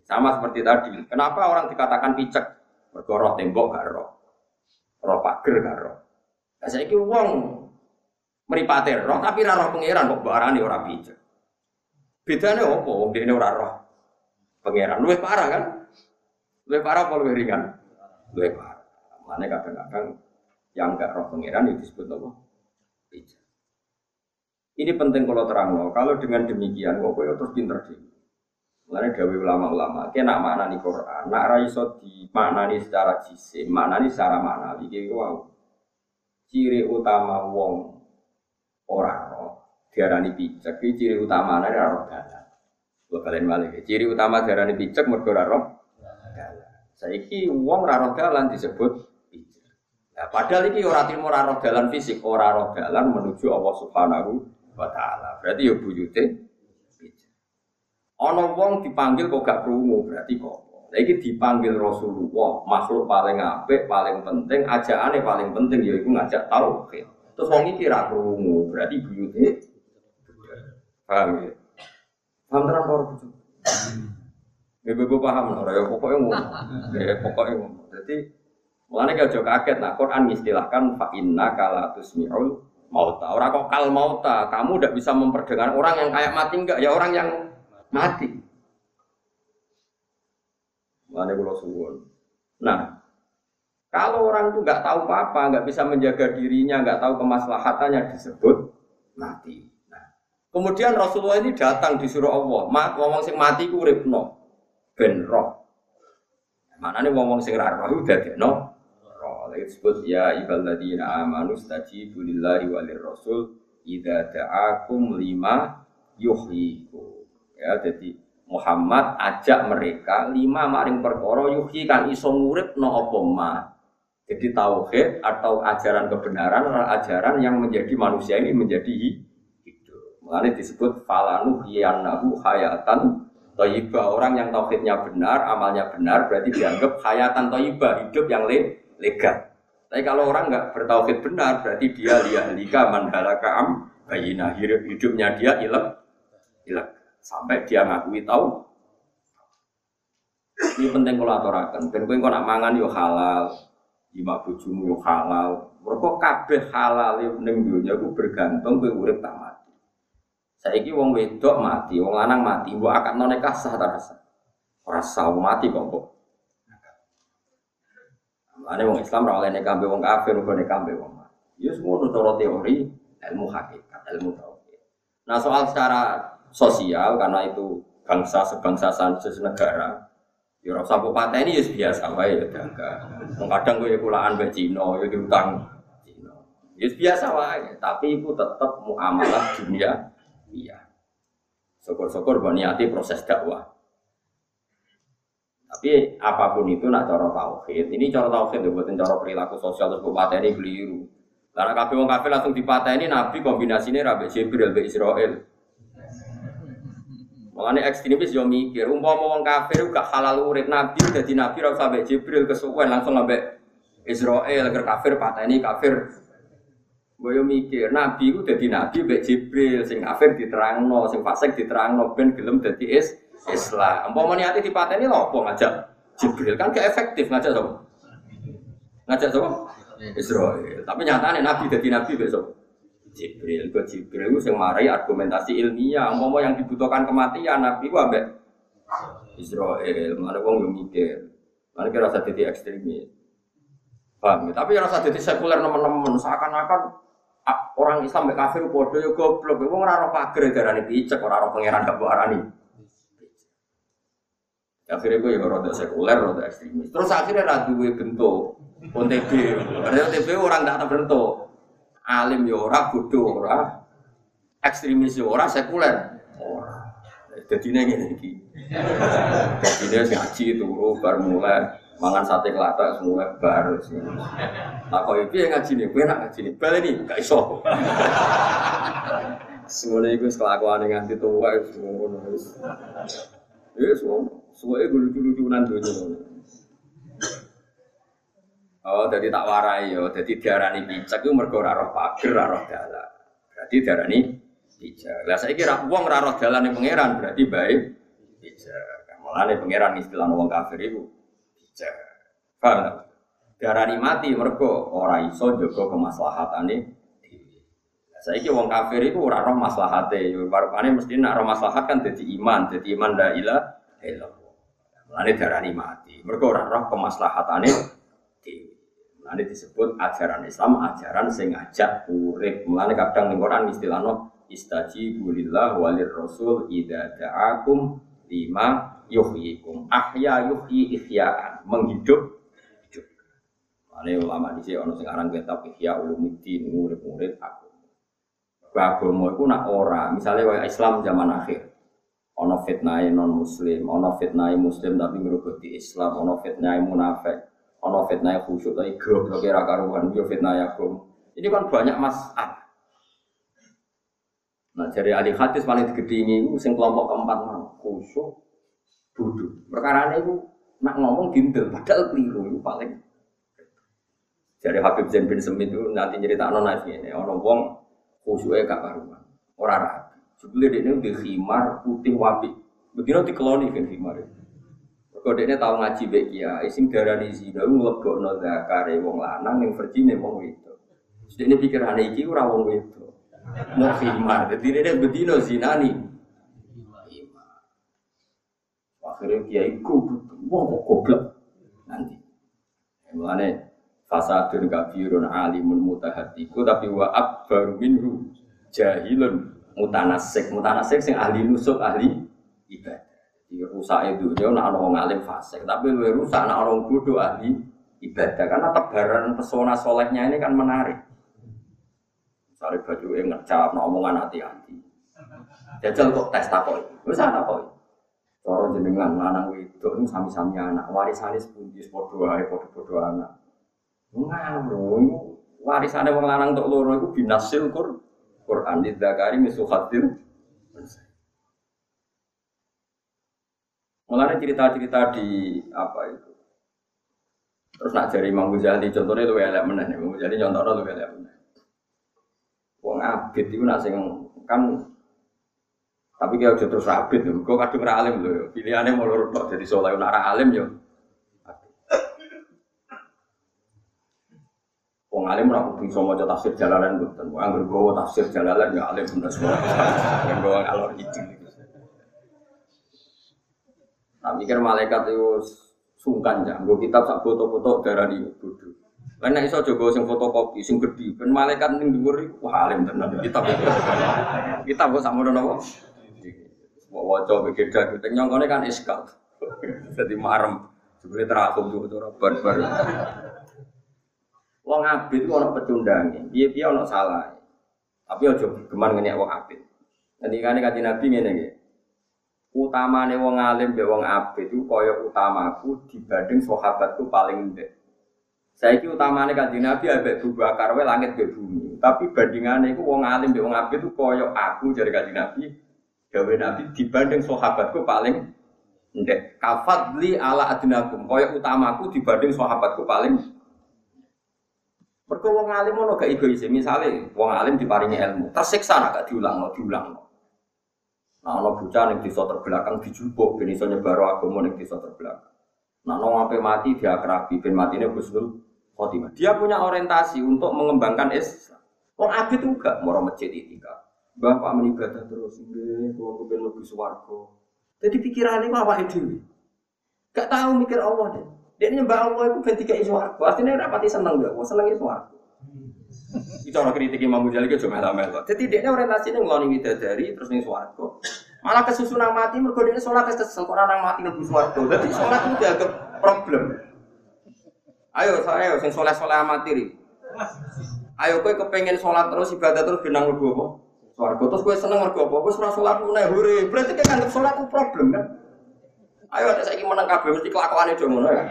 Sama seperti tadi. Kenapa orang dikatakan picek? Bergoroh tembok gak roh. Roh pager gak roh. Nah, saya kira uang meripatir roh tapi roh pangeran kok barani orang picek. Bedanya apa? Wong ini orang roh pangeran. Luwih parah kan? Lebih parah apa lebih ringan? Lebih parah. Mana kadang-kadang yang enggak roh pangeran itu disebut apa? Bijak. Ini penting kalau terang loh. Kalau dengan demikian, kok kau terus pinter sih. Mulanya gawe ulama-ulama, kena makna nih Quran, nak raiso di makna nih secara jisim, nih secara makna, iki wow. Ciri utama wong orang roh, diarani bijak, ciri utama nih roh dalan. Lo kalian balik, ciri utama diarani bijak mergo roh Saiki wong ora roh dalan disebut bijak. Nah, padahal iki ora timo ora dalan fisik, ora roh dalan menuju Allah Subhanahu wa taala. Berarti ya buyute bijak. Ana wong dipanggil kok gak krungu, berarti kok ini dipanggil Rasulullah, makhluk paling apik, paling penting, ajaannya paling penting yaitu ngajak tauhid. Terus wong iki ra krungu, berarti buyute paham ya? Paham tenan ora Ya gue paham lah, ya pokoknya ngomong, ya pokoknya ngomong. Jadi Mulanya kalau jauh kaget, nah Quran istilahkan fa inna kala tusmi'ul mauta. Orang kok kal mauta, kamu udah bisa memperdengar orang yang kayak mati enggak? Ya orang yang mati. Mana kalau suwun. Nah, kalau orang itu nggak tahu apa-apa, nggak bisa menjaga dirinya, nggak tahu kemaslahatannya disebut mati. Nah, kemudian Rasulullah ini datang disuruh Allah, mat ngomong sing mati ku uripno, ben roh. Mana nih ngomong sing raro udah no, roh. Lagi disebut ya ibadina amanu stajibu lillahi walir rasul ida da'akum lima yuhyiku. Ya, jadi Muhammad ajak mereka lima maring perkara yuhyi kan iso ngurip no apa jadi tauhid atau ajaran kebenaran adalah ajaran yang menjadi manusia ini menjadi hidup. Mengenai disebut falanu hiyanahu hayatan toibah. Orang yang tauhidnya benar, amalnya benar, berarti dianggap hayatan toibah, hidup yang le lega. Tapi kalau orang nggak bertauhid benar, berarti dia liyahlika mandalaka am bayina hidupnya dia ilek ilek sampai dia ngakui tahu ini penting kalau aturakan. Ben kowe nak mangan yo halal, lima bojomu yo halal. Mergo kabeh halal ning dunya ku bergantung kowe urip tak mati. Saiki wong wedok mati, wong lanang mati, mbok akad nikah sah ta rasa? Ora sah mati kok kok. Ane wong Islam ora oleh nikah wong kafir, kok nikah wong mati. Ya semua cara teori ilmu hakikat, ilmu tauhid. Nah soal secara sosial karena itu bangsa sebangsa senegara, Ya ora usah pateni ya biasa wae ya dagang. Kadang gue kulaan mbek Cina ya diutang Cina. Ya biasa wae, tapi itu tetap muamalah dunia iya. Syukur-syukur niati proses dakwah. Tapi apa pun itu nak cara tauhid, ini cara tauhid ya buatin cara perilaku sosial terus pateni keliru. Karena kabeh wong kafir langsung dipateni Nabi kombinasinya Rabi Jibril be Israel. Makanya ekstremis yo mikir, umpama wong kafir gak halal urip nabi, jadi nabi rasa sampai Jibril kesuwen langsung ambek Israel agar kafir ini kafir. Gue mikir, nabi itu jadi nabi mbek Jibril, sing kafir diterangno, sing fasik diterangno ben gelem dadi is Islam. Umpama niate dipateni lho apa ngajak Jibril kan gak efektif ngajak sapa? Ngajak sapa? Israel. Tapi nyatanya nabi jadi nabi besok. Jibril ke Jibril itu marai argumentasi ilmiah mau yang dibutuhkan kematian Nabi gua ambek Israel mana yang mikir mana kira rasa jadi ekstremis paham ya? tapi rasa jadi sekuler teman-teman seakan-akan orang Islam mbek kafir bodoh yo goblok wong ora ora pager darane picek ora ora pangeran gak arani akhirnya gue ya rada sekuler, rada ekstremis. Terus akhirnya rada gue bentuk OTB. Padahal OTB orang tak bentuk alim ya ora, bodoh ora, ekstremis ya ora, sekuler ora. Jadi ini iki. Jadi ini ngaji turu bar mulai mangan sate kelata semua bar. Nah kau itu yang ngaji nih, nak ngaji nih, balik nih, gak iso. Semuanya itu kelakuan yang nganti tua itu semua nulis. Ya semua, semua itu lucu-lucunan dulu. Oh, jadi tak warai yo. Jadi diarani picek itu mergo roh pager, roh dalan. Berarti diarani picek. Lah saiki ra wong ora roh dalan ning pangeran berarti baik picek. Mulane pangeran istilah wong kafir picek. Paham tak? Diarani mati mergo ora iso jaga kemaslahatane. Lah saiki wong kafir iku ora roh maslahate. Yo barupane mesti nak roh maslahat kan dadi iman, dadi iman la ilaha illallah. Mulane diarani mati. Mergo ora roh kemaslahatane Nanti disebut ajaran Islam, ajaran sing ngajak urip. Kadang ning Quran istilahno istajibu lillah walir rasul idza da'akum lima yuhyikum. Ahya yuhyi ihya'an, menghidup hidup. Mulane ulama di sini ono sing aran kitab Ihya Ulumuddin murid-murid aku. Agama iku nak ora, misalnya waya Islam zaman akhir. Ono fitnah non muslim, ono fitnah muslim tapi ngrugoti Islam, ono fitnah munafik ono fitnah khusyuk tapi goblok kira karuan yo fitnah yakum ini kan banyak masalah nah dari ahli hadis paling digedingi itu sing kelompok keempat mau khusyuk duduk perkara ini nak ngomong gindel padahal keliru itu paling dari Habib Zain bin Semit itu nanti cerita nona ini ono wong khusyuknya gak karuan orang rapi sebelum dia ini khimar putih wapi begini dikeloni kan khimar itu Kode ini tahu ngaji baik ya, ising darah di sini, mlebok no zakare wong lanang yang virgin wong itu. Jadi ini pikiran iki ora wong itu. Mau khimar. Jadi ini bedino zinani. Akhirnya kiai ku, wah kok goblok? Nanti. Mulane fasadun kabirun alimun mutahatiku tapi wa akbar minhu jahilun mutanasik. Mutanasik sing ahli nusuk ahli ibadah. Jadi rusak itu dia nak orang alim fasik tapi lu rusak nak orang bodoh ahli ibadah. Karena tebaran pesona solehnya ini kan menarik. Misalnya baju yang ngecap omongan hati-hati. Jajal kok tes takoi bisa takoi Cara jenengan lanang wedok ini sami-sami anak warisane sepundi padha wae padha-padha anak. Ngawur warisane wong lanang tok loro iku binasil Qur'an. Quran di Zakari misuhatil Mulanya cerita-cerita di apa itu. Terus nak jadi Imam Ghazali contohnya lu elek nih, Imam Ghazali contohnya lu elek mana. Wong abid itu nasi kan tapi dia terus abid, gue kadung alim loh. Pilihannya mau lurus jadi soleh, nara alim yo. Wong alim ora kudu iso maca tafsir jalalan mboten. Wong anggere gowo tafsir jalalan ya alim bener semua. Yang gowo alor itu. Nah, mikir malaikat itu sungkan ya, gue kitab sak foto-foto darah di bodoh. Karena iso jogo sing fotokopi, sing gede, ben malaikat ning dhuwur iku wah alim tenan kitab. Kitab kok sakmono napa? Mau waca begeda gitu, nyongkone kan iskal. Jadi marem, sebenarnya terakum tuh barbar. Wong abid itu ono pecundange. Piye-piye ono salah. Tapi aja geman ngenyek wong abid. Ngendikane kanjeng Nabi ngene nggih. Utamane wong alim be wong abid itu kaya utamaku dibanding sahabatku paling ndek. Saiki utamane kanjeng Nabi ambek Abu Bakar langit be bumi. Tapi bandingane iku wong alim be wong abid itu kaya aku jare kanjeng Nabi gawe Nabi dibanding sahabatku paling ndek. Kafadli ala adnakum kaya utamaku dibanding sahabatku paling Mergo wong alim ono gak egois, misale wong alim diparingi ilmu, tersiksa nak gak diulang, diulang. Nah, ono bocah ning desa terbelakang dijupuk ben iso nyebaro agama ning desa terbelakang. Nah, ono mati diakrabi ben matine Husnul Khotimah. Dia punya orientasi untuk mengembangkan Islam. Wong abid juga mau masjid itika. Bapak menibadah terus, nggih, kula kepen lebih swarga. Jadi pikirannya apa itu? Gak tahu mikir Allah deh. Dia nyembah Allah itu tiga isu aku. Artinya rapati seneng gak? Wah seneng isu aku. Itu orang kritik Imam Ghazali itu cuma melo Jadi dia orientasinya ngeloni dari terus nih suaraku. Malah kesusunan mati mergo dia sholat kesel orang mati lebih suaraku. Jadi sholat itu dianggap problem. Ayo saya sing soleh soleh amati Ayo kowe kepengen sholat terus ibadah terus benang apa? Suaraku terus kowe seneng mergo apa? Kowe ora sholat mulai hore. Berarti kan nganggap sholat itu problem kan? Ayo ada saya menang kabeh mesti kelakuannya dong ngono ya.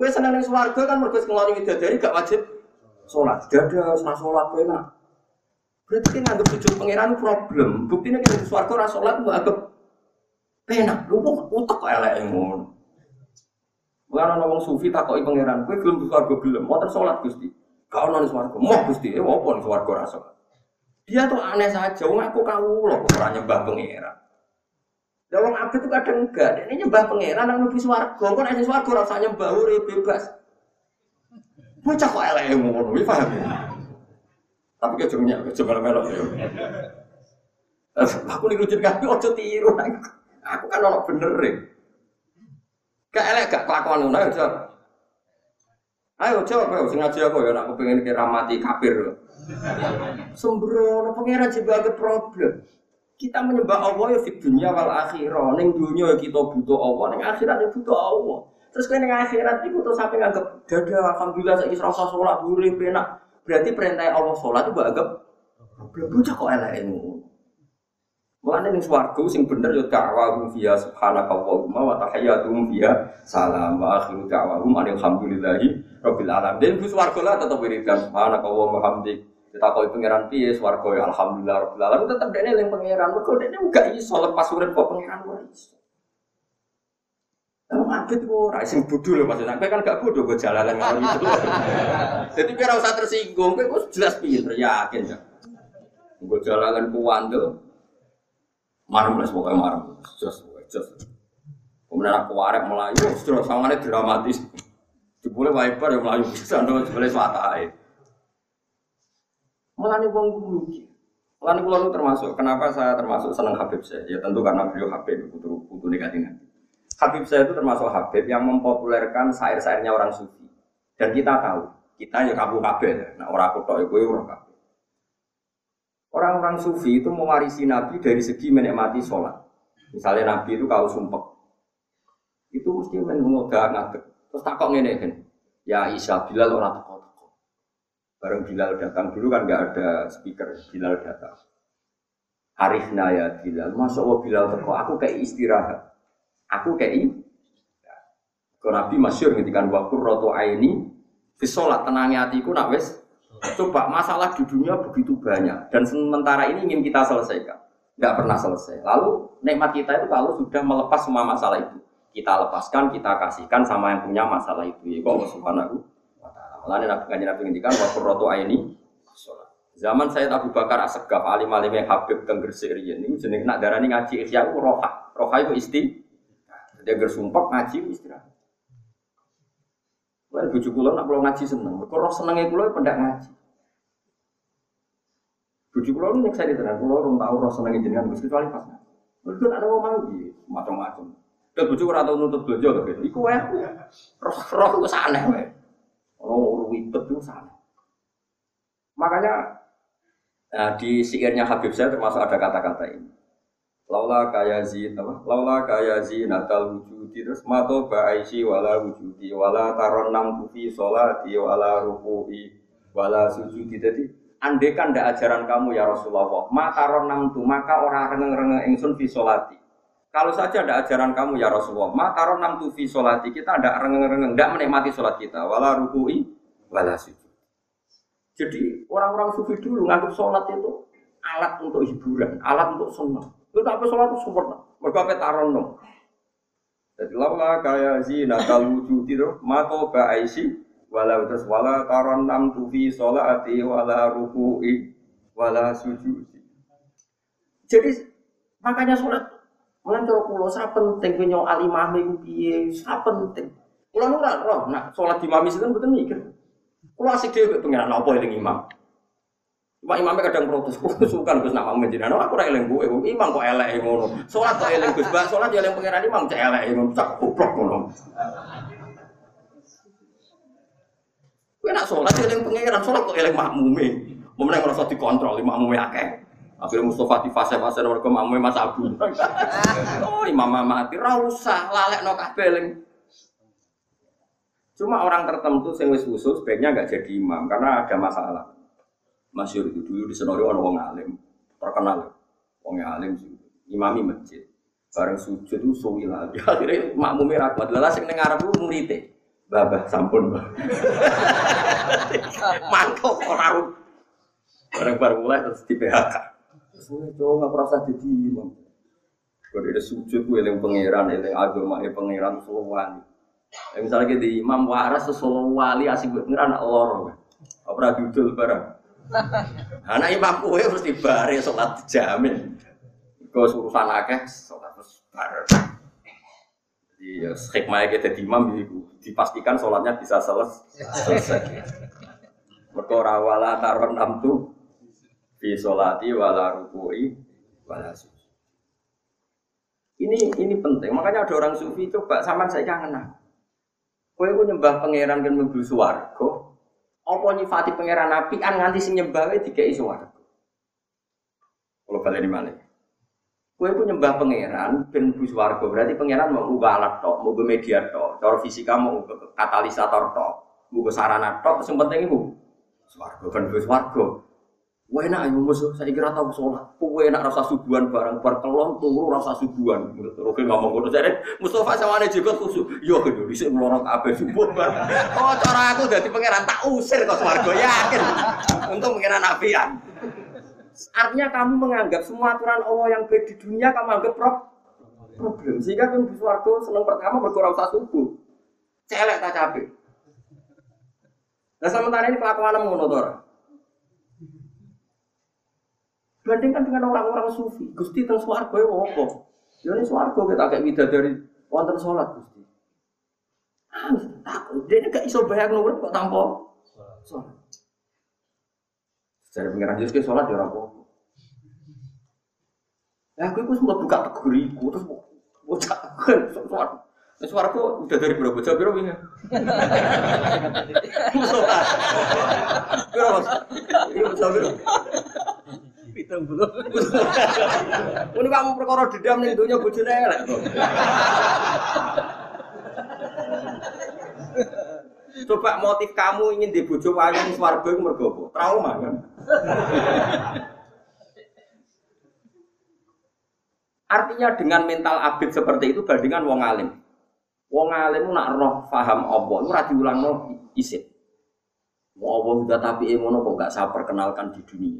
Gue seneng ning swarga kan mergo ngeloni widadari gak wajib sholat. Dada ora sholat kowe enak. Berarti kan nganggep tujuh pangeran problem. Buktinya kan swarga ora sholat mbok anggap penak. Lu kok utek elek ngono. Bukan orang sufi takoki pangeran, kowe gelem swarga gelem, mau sholat Gusti. Gak ono ning swarga, mau Gusti, eh opo ning sholat. Dia tuh aneh saja, wong aku kawula kok ora nyembah pangeran. Lah wong abet itu kadang enggak, ini nyembah pangeran nang mlebu swarga, kok nek swarga ora usah nyembah urip bebas. Bocah kok elek ngono, iki paham ya? Tapi ke jengnya, ke jengnya melok ya. Aku nih rujut kaki, ojo tiru. Aku kan orang bener ya. Gak elek, gak kelakuan ngono ya. Ayo sing ngaji aku ya, aku pengen kira mati kafir. Sembrono pangeran ada problem. Kita menyembah Allah ya di dunia wal akhirah. Neng dunia ya kita butuh Allah, neng akhirat ya butuh Allah. Terus kan neng akhirat itu butuh sampai nganggep dada alhamdulillah saya serasa sholat boleh penak. Berarti perintah Allah sholat itu anggap belum bocah kok elek ilmu. Mulane ning swarga sing bener ya da'wahum fiha subhanakallahumma wa tahiyyatuhum fiha salam wa akhiru da'wahum alhamdulillahi rabbil alamin. Dan swarga lah tetep wiridan subhanakallahumma hamdik kita kau pangeran piye swarga ya alhamdulillah rabbil alamin tetep dene yang pangeran mergo dene enggak iso lepas urip kok pangeran ora iso. Emang abet ora sing bodho lho maksudnya. Kowe kan gak bodho kok jalanan ngono itu. Jadi ora usah tersinggung, kowe wis jelas pinter yakin ya. Gue jalanan ku wandel. Marem lah pokoknya marem. Jos, jos. Kemudian aku warek melayu, terus sangane dramatis. Jebule wiper ya melayu bisa, jebule suatai. Mulane wong rugi. Mulane kula termasuk kenapa saya termasuk senang Habib saya? Ya tentu karena beliau Habib putu putu negatif. Habib saya itu termasuk Habib yang mempopulerkan syair-syairnya orang sufi. Dan kita tahu, kita ya kabur kabel. Nah orang aku tahu, gue orang kabel. Orang-orang sufi itu mewarisi Nabi dari segi menikmati sholat. Misalnya Nabi itu kalau sumpek, itu mesti mengoda ngadek. Terus takok ngene kan, ya Isa Bilal orang. Bareng Bilal datang dulu kan nggak ada speaker, Bilal datang. Arifna ya Bilal, masuk Allah Bilal teko, aku kayak istirahat. Aku kayak Kalau Nabi masyur ngetikan waktu roto aini, sholat tenangnya hatiku nak wes Coba masalah di dunia begitu banyak dan sementara ini ingin kita selesaikan, nggak pernah selesai. Lalu nikmat kita itu kalau sudah melepas semua masalah itu, kita lepaskan, kita kasihkan sama yang punya masalah itu. Ya kok subhanahu Malah Nabi kanjeng Nabi ngendikan wa qurratu aini Zaman saya Abu Bakar Asegaf alim alim yang Habib teng Gresik riyen niku jeneng nak darani ngaji ihya ku roha. Roha itu isti. Dia gersumpek ngaji istirahat. Lalu bujuk kulo nak pulau ngaji seneng. Mereka roh senengnya kulo pendak ngaji. Bujuk kulo ini saya ditenan. Kulo orang tahu roh senengnya jenengan kecuali pas ngaji. Mereka ada mau mandi macam-macam. Dan bujuk kulo tahu nuntut tuh gitu. Iku ya. Roh roh itu aneh wae. Oh ribet itu sana. Makanya nah, di syairnya Habib saya termasuk ada kata-kata ini. Laula kaya zin apa? Laula kaya natal wujudi terus mato ba'aisi wala wujudi wala taron nam tufi sholati wala ruku'i wala sujudi. Jadi andekan ndak ajaran kamu ya Rasulullah, maka taron nam tu maka orang rengeng-rengeng ingsun fi sholati. Kalau saja ada ajaran kamu ya Rasulullah, maka taron nam tu fi sholati kita ndak rengeng-rengeng, ndak menikmati sholat kita, wala ruku'i wala sujud. Jadi orang-orang sufi dulu nganggap sholat itu alat untuk hiburan, alat untuk senang. Itu apa sholat itu sempurna. Mereka apa taron dong. Jadi laula kaya zina kal wujud itu mato ba'aisi wala terus wala taron nam tufi sholati wala ruku'i wala sujudi. Jadi makanya sholat Mulai cara pulau saya penting punya alimah itu piye, saya penting. Pulau nu roh, nak sholat di mami itu betul mikir. Pulau asik dia pengen apa yang imam. Cuma imamnya kadang protes, suka Gus nama menjadi aku ora eling gue, imam kok elek ngono. Salat kok eling Gus, bah salat ya eling pangeran imam cek elek ngono, cak goblok ngono. Kowe nak salat ya eling pangeran, salat kok eling makmume. Momen ngerasa dikontrol makmume akeh. Akhirnya Mustafa di fase-fase ke makmume Mas Abu. oh, imam mati ra usah lalekno kabeh eling. Cuma orang tertentu sing wis usul sebaiknya nggak jadi imam karena ada masalah. Masyur itu dulu di Senori orang wong alim, terkenal. Wong alim sih, imami masjid. Bareng sujud itu suwi lagi. Akhirnya makmumnya rapat. Lalu sing neng Arab itu muridnya. Babah sampun. Mantap orang. Bareng-bareng mulai terus di PHK. Terus coba nggak merasa jadi imam. Kalau ada sujud, gue yang pangeran, yang agama, yang pangeran, solo wali. Ya, misalnya kita imam waras, solo wali, asik pangeran, lor. Apa dudul bareng. Anak imam kue mesti bare sholat dijamin. Kau urusan akeh sholat terus bare. Jadi ya hikmahnya kita di imam dipastikan sholatnya bisa selesai. Mereka wala taron namtu di sholati wala rukui wala Ini ini penting. Makanya ada orang sufi coba sama saya kangen. Kue nyembah pangeran kan mobil suwargo, apa nyifati pangeran nabi an nganti sing nyembah tiga isu swarga. Kalau kalian di mana? Kue pun nyembah pangeran ben bus berarti pangeran mau ubah alat tok, mau media tok, cara fisika mau katalisator tok, mau sarana tok, yang penting itu swarga kan bus. Wah enak ayo musuh, saya kira tahu sholat. Wah enak rasa subuhan barang berkelon turu rasa subuhan. Oke ngomong ngono jadi Mustafa sama ada juga khusus. Yo gitu, bisa melorong apa subuh barang. Oh cara aku jadi pangeran tak usir kok swargo yakin. Untung pangeran nabian. Artinya kamu menganggap semua aturan Allah yang baik di dunia kamu anggap problem. Sehingga kamu di swargo seneng pertama berkurang rasa subuh. Celek tak capek. Nah sementara ini kelakuan ngono Bandingkan dengan orang-orang sufi, Gusti teng swarga ya apa? Ya ini swarga kita kayak dari wonten sholat Gusti. Ah, takut. Dia gak iso bayang nomor kok tanpa sholat. Dari pengiran Yesus ke sholat ya apa. Ya aku itu sempat buka teguriku terus bocah kan suara. Nah, suara aku udah dari berapa bocah berapa ini? Sholat. Berapa mas? Iya bocah berapa? Pitung belum. Ini kamu perkara dendam nih dunia bojone elek. Coba motif kamu ingin di bojo ning swarga iku mergo? Trauma kan? Artinya dengan mental abid seperti itu bandingan wong alim. Wong alim nak roh paham apa, ora diulangno isit. Mau Allah udah tapi ngono kok gak saya perkenalkan di dunia.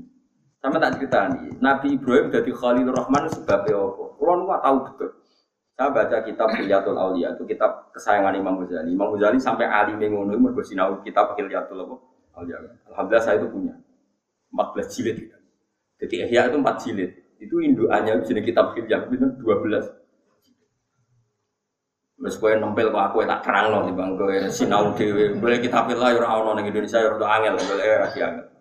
Sama tak cerita nih, Nabi Ibrahim jadi Khalilur Rahman sebabnya apa? Kulo nu tahu betul. Saya baca kitab Hilyatul Aulia itu kitab kesayangan Imam Ghazali. Imam Ghazali sampai alim ngono mergo sinau kitab Hilyatul Aulia. Alhamdulillah saya itu punya 14 jilid. Jadi Ihya itu 4 jilid. Itu induannya jenis kitab Hilyah itu 12. Wes kowe nempel kok aku tak terang loh bang kowe sinau dhewe. Boleh kitab lah ya ora ono ning Indonesia ya angel, boleh ora angel.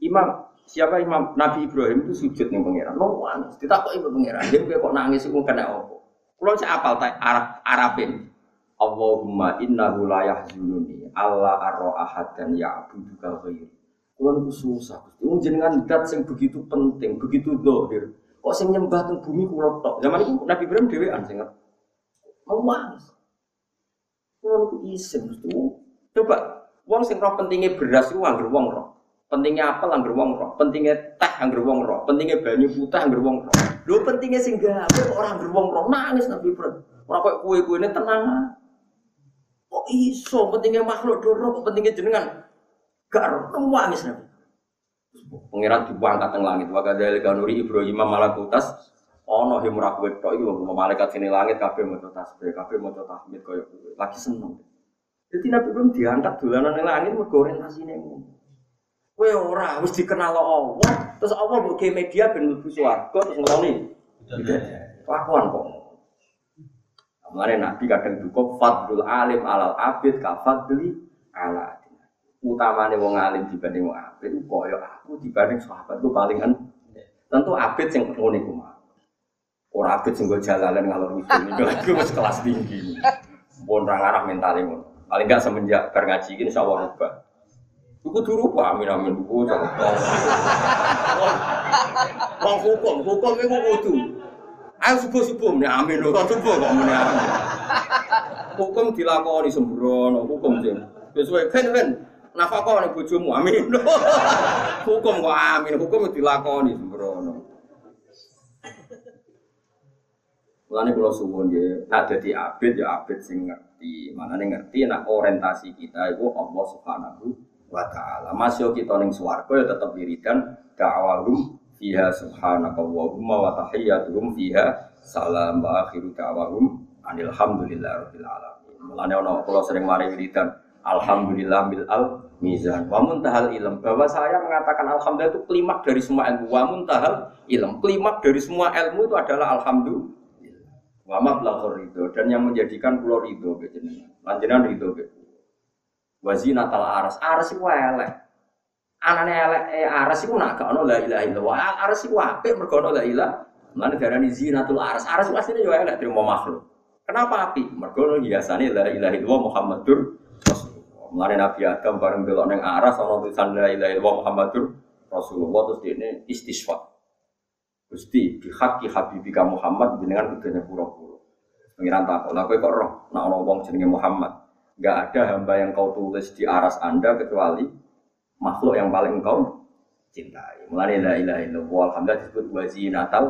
Imam siapa Imam Nabi Ibrahim itu sujud nih pangeran. No nangis. Ditakok ibu pangeran. Dia kok nangis iku kena apa? Kulo sik apal ta Arab Arabin. Allahumma innahu la yahzununi Allah arra ahad dan ya'budu ghairi. Niku susah. Wong jenengan dat sing begitu penting, begitu dohir. Kok sing nyembah teng bumi kulo tok. Zaman itu Nabi Ibrahim dhewean sing mau nangis. Kulo niku isin mesti. Coba wong sing roh pentingnya beras iku anggere wong roh. Pentingnya apel angger wong roh, pentingnya teh angger wong roh, pentingnya banyu putih angger wong roh. Lho pentingnya sing gawe kok ora roh nangis Nabi Ibrahim. Ora kok kue-kuene tenang. Kok iso pentingnya makhluk doro pentingnya jenengan gak roh nangis Nabi. Pangeran dibuang teng langit wa kadzalika kanuri Ibrahim malakutas ana himra kowe tok iku lho malaikat sini langit kabeh maca tasbih, kabeh maca tahmid koyo lagi seneng. Jadi Nabi Ibrahim diangkat dolanan ning langit mergo orientasine ngono. Kowe ora wis dikenal Allah, terus Allah mbok media ben mlebu swarga terus ngeloni. Kelakuan kok. Mulane Nabi kadang duka fadlul alim alal abid ka fadli ala utamane wong alim dibanding wong abid koyo aku dibanding sahabat gue paling kan tentu abid sing ngono iku mah ora abid sing go jalalan ngalor ngidul niku lagi wis kelas tinggi. Pun ra ngarah mentale ngono. Paling enggak semenjak bar ngaji ini insyaallah rubah Iku turu pak, amin amin jangan. Wong hukum, hukum itu kudu. Ayo subuh subuh, nih amin kan subuh kok nih amin. Hukum dilakoni sembrono, hukum sih. Sesuai kan kan, nafkah nih bojomu amin. Hukum kok amin, hukum dilakoni sembrono. Mulane kula suwun nggih, nak dadi abid ya abid sing ngerti. Manane ngerti nak orientasi kita itu Allah Subhanahu wa ta'ala. Masih kita ning swarga ya tetep wiridan da'awahum fiha subhanakallahumma wa tahiyyatuhum fiha salam wa akhiru da'awahum alhamdulillah rabbil alamin. Mulane ana kula sering mari wiridan alhamdulillah bil al mizan. Wa muntahal ilm bahwa saya mengatakan alhamdulillah itu klimak dari semua ilmu. Wa muntahal ilm klimak dari semua ilmu itu adalah alhamdulillah. Wa mablaghur ridho dan yang menjadikan pulau ridho jenengan. Lanjutan ridho wazina tal aras. Aras iku elek. Anane elek eh, aras iku nak gak ono la ilaha illallah. Aras iku apik mergo ono la ilaha Mana darani zinatul aras. Aras iku asline yo elek terima makhluk. Kenapa api mergo hiasane la ilaha illallah muhammadur rasulullah. Mulane Nabi Adam bareng belok neng aras ono tulisan la ilaha illallah muhammadur rasulullah terus dia istisfa Gusti bihaqi habibika Muhammad jenengan kudune pura-pura. Pengiran takut lah kok roh? Nak ono wong jenenge Muhammad Gak ada hamba yang kau tulis di aras anda kecuali makhluk yang paling engkau cintai. Mulai la ilaha illallah alhamdulillah disebut wazinatal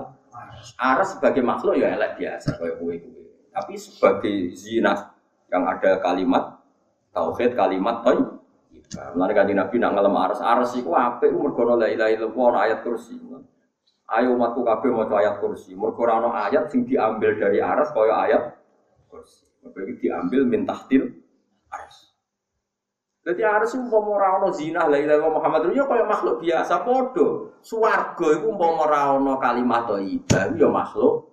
aras sebagai makhluk ya elek biasa kayak kue kue. Tapi sebagai zina yang ada kalimat tauhid kalimat toy. Mulai kan Nabi nak ngalem aras aras itu apa? Itu mergono la ilaha illallah ayat kursi. Ayo umatku kabeh mau ayat kursi. Mergono ayat sing diambil dari aras kaya ayat kursi. Mergo diambil min tahtil Aras. Jadi aras itu mau ora zina la ilaha Muhammad ya kaya makhluk biasa podo. Swarga iku umpama ora ana kalimat thayyibah ya makhluk.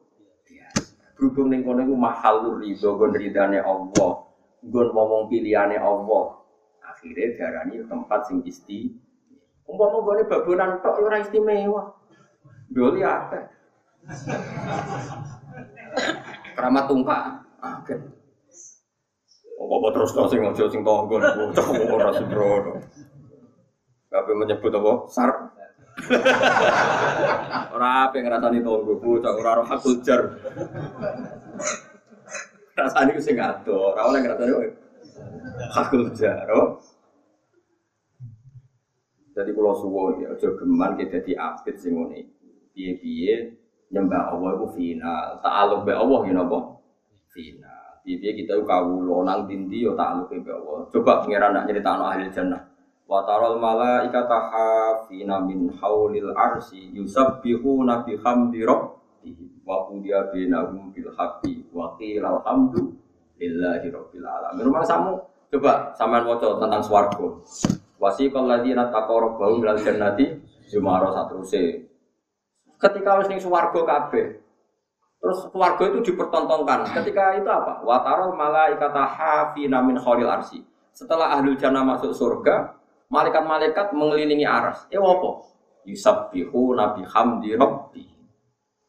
Berhubung ning kono mahal ridho gon ridane Allah. Gon ngomong pilihane Allah. Akhirnya diarani tempat sing isti. Umpama gone babonan tok ya ora istimewa. Doli akeh. Keramat tungkak. Akeh. Apa terus kau sing ojo sing tonggo bocah ora sembrono. Kabeh menyebut apa? Sar. ora ape ngrasani tonggo bocah ora roh hakul jar. Rasane ku sing ado, ora oleh ngrasani hakul jar. Oh. Jadi kalau suwon ya, aja geman kita dadi apit sing ngene. Piye-piye nyembah Allah itu final. Ta'aluk be Allah ya napa? Final. Piye-piye kita kawula nang dindi ya ta'aluk be Allah. Coba pangeran nak nyeritakno ahli jannah. Wa taral malaikata hafina min haulil arsi yusabbihuna bihamdi rabbihim wa qudiya bainahum bil haqqi wa qila alhamdu lillahi rabbil alamin. Rumah samu coba sampean waca tentang swarga. Wasiqal ladzina taqaw rabbahum ilal jannati jumara satruse. Ketika wis ning swarga kabeh. Terus swarga itu dipertontonkan. Ketika itu apa? Wa taral malaikata hafina min khairil arsi. Setelah ahlul jannah masuk surga, malaikat-malaikat mengelilingi aras. Eh apa? Yusabbihu nabi hamdi rabbi.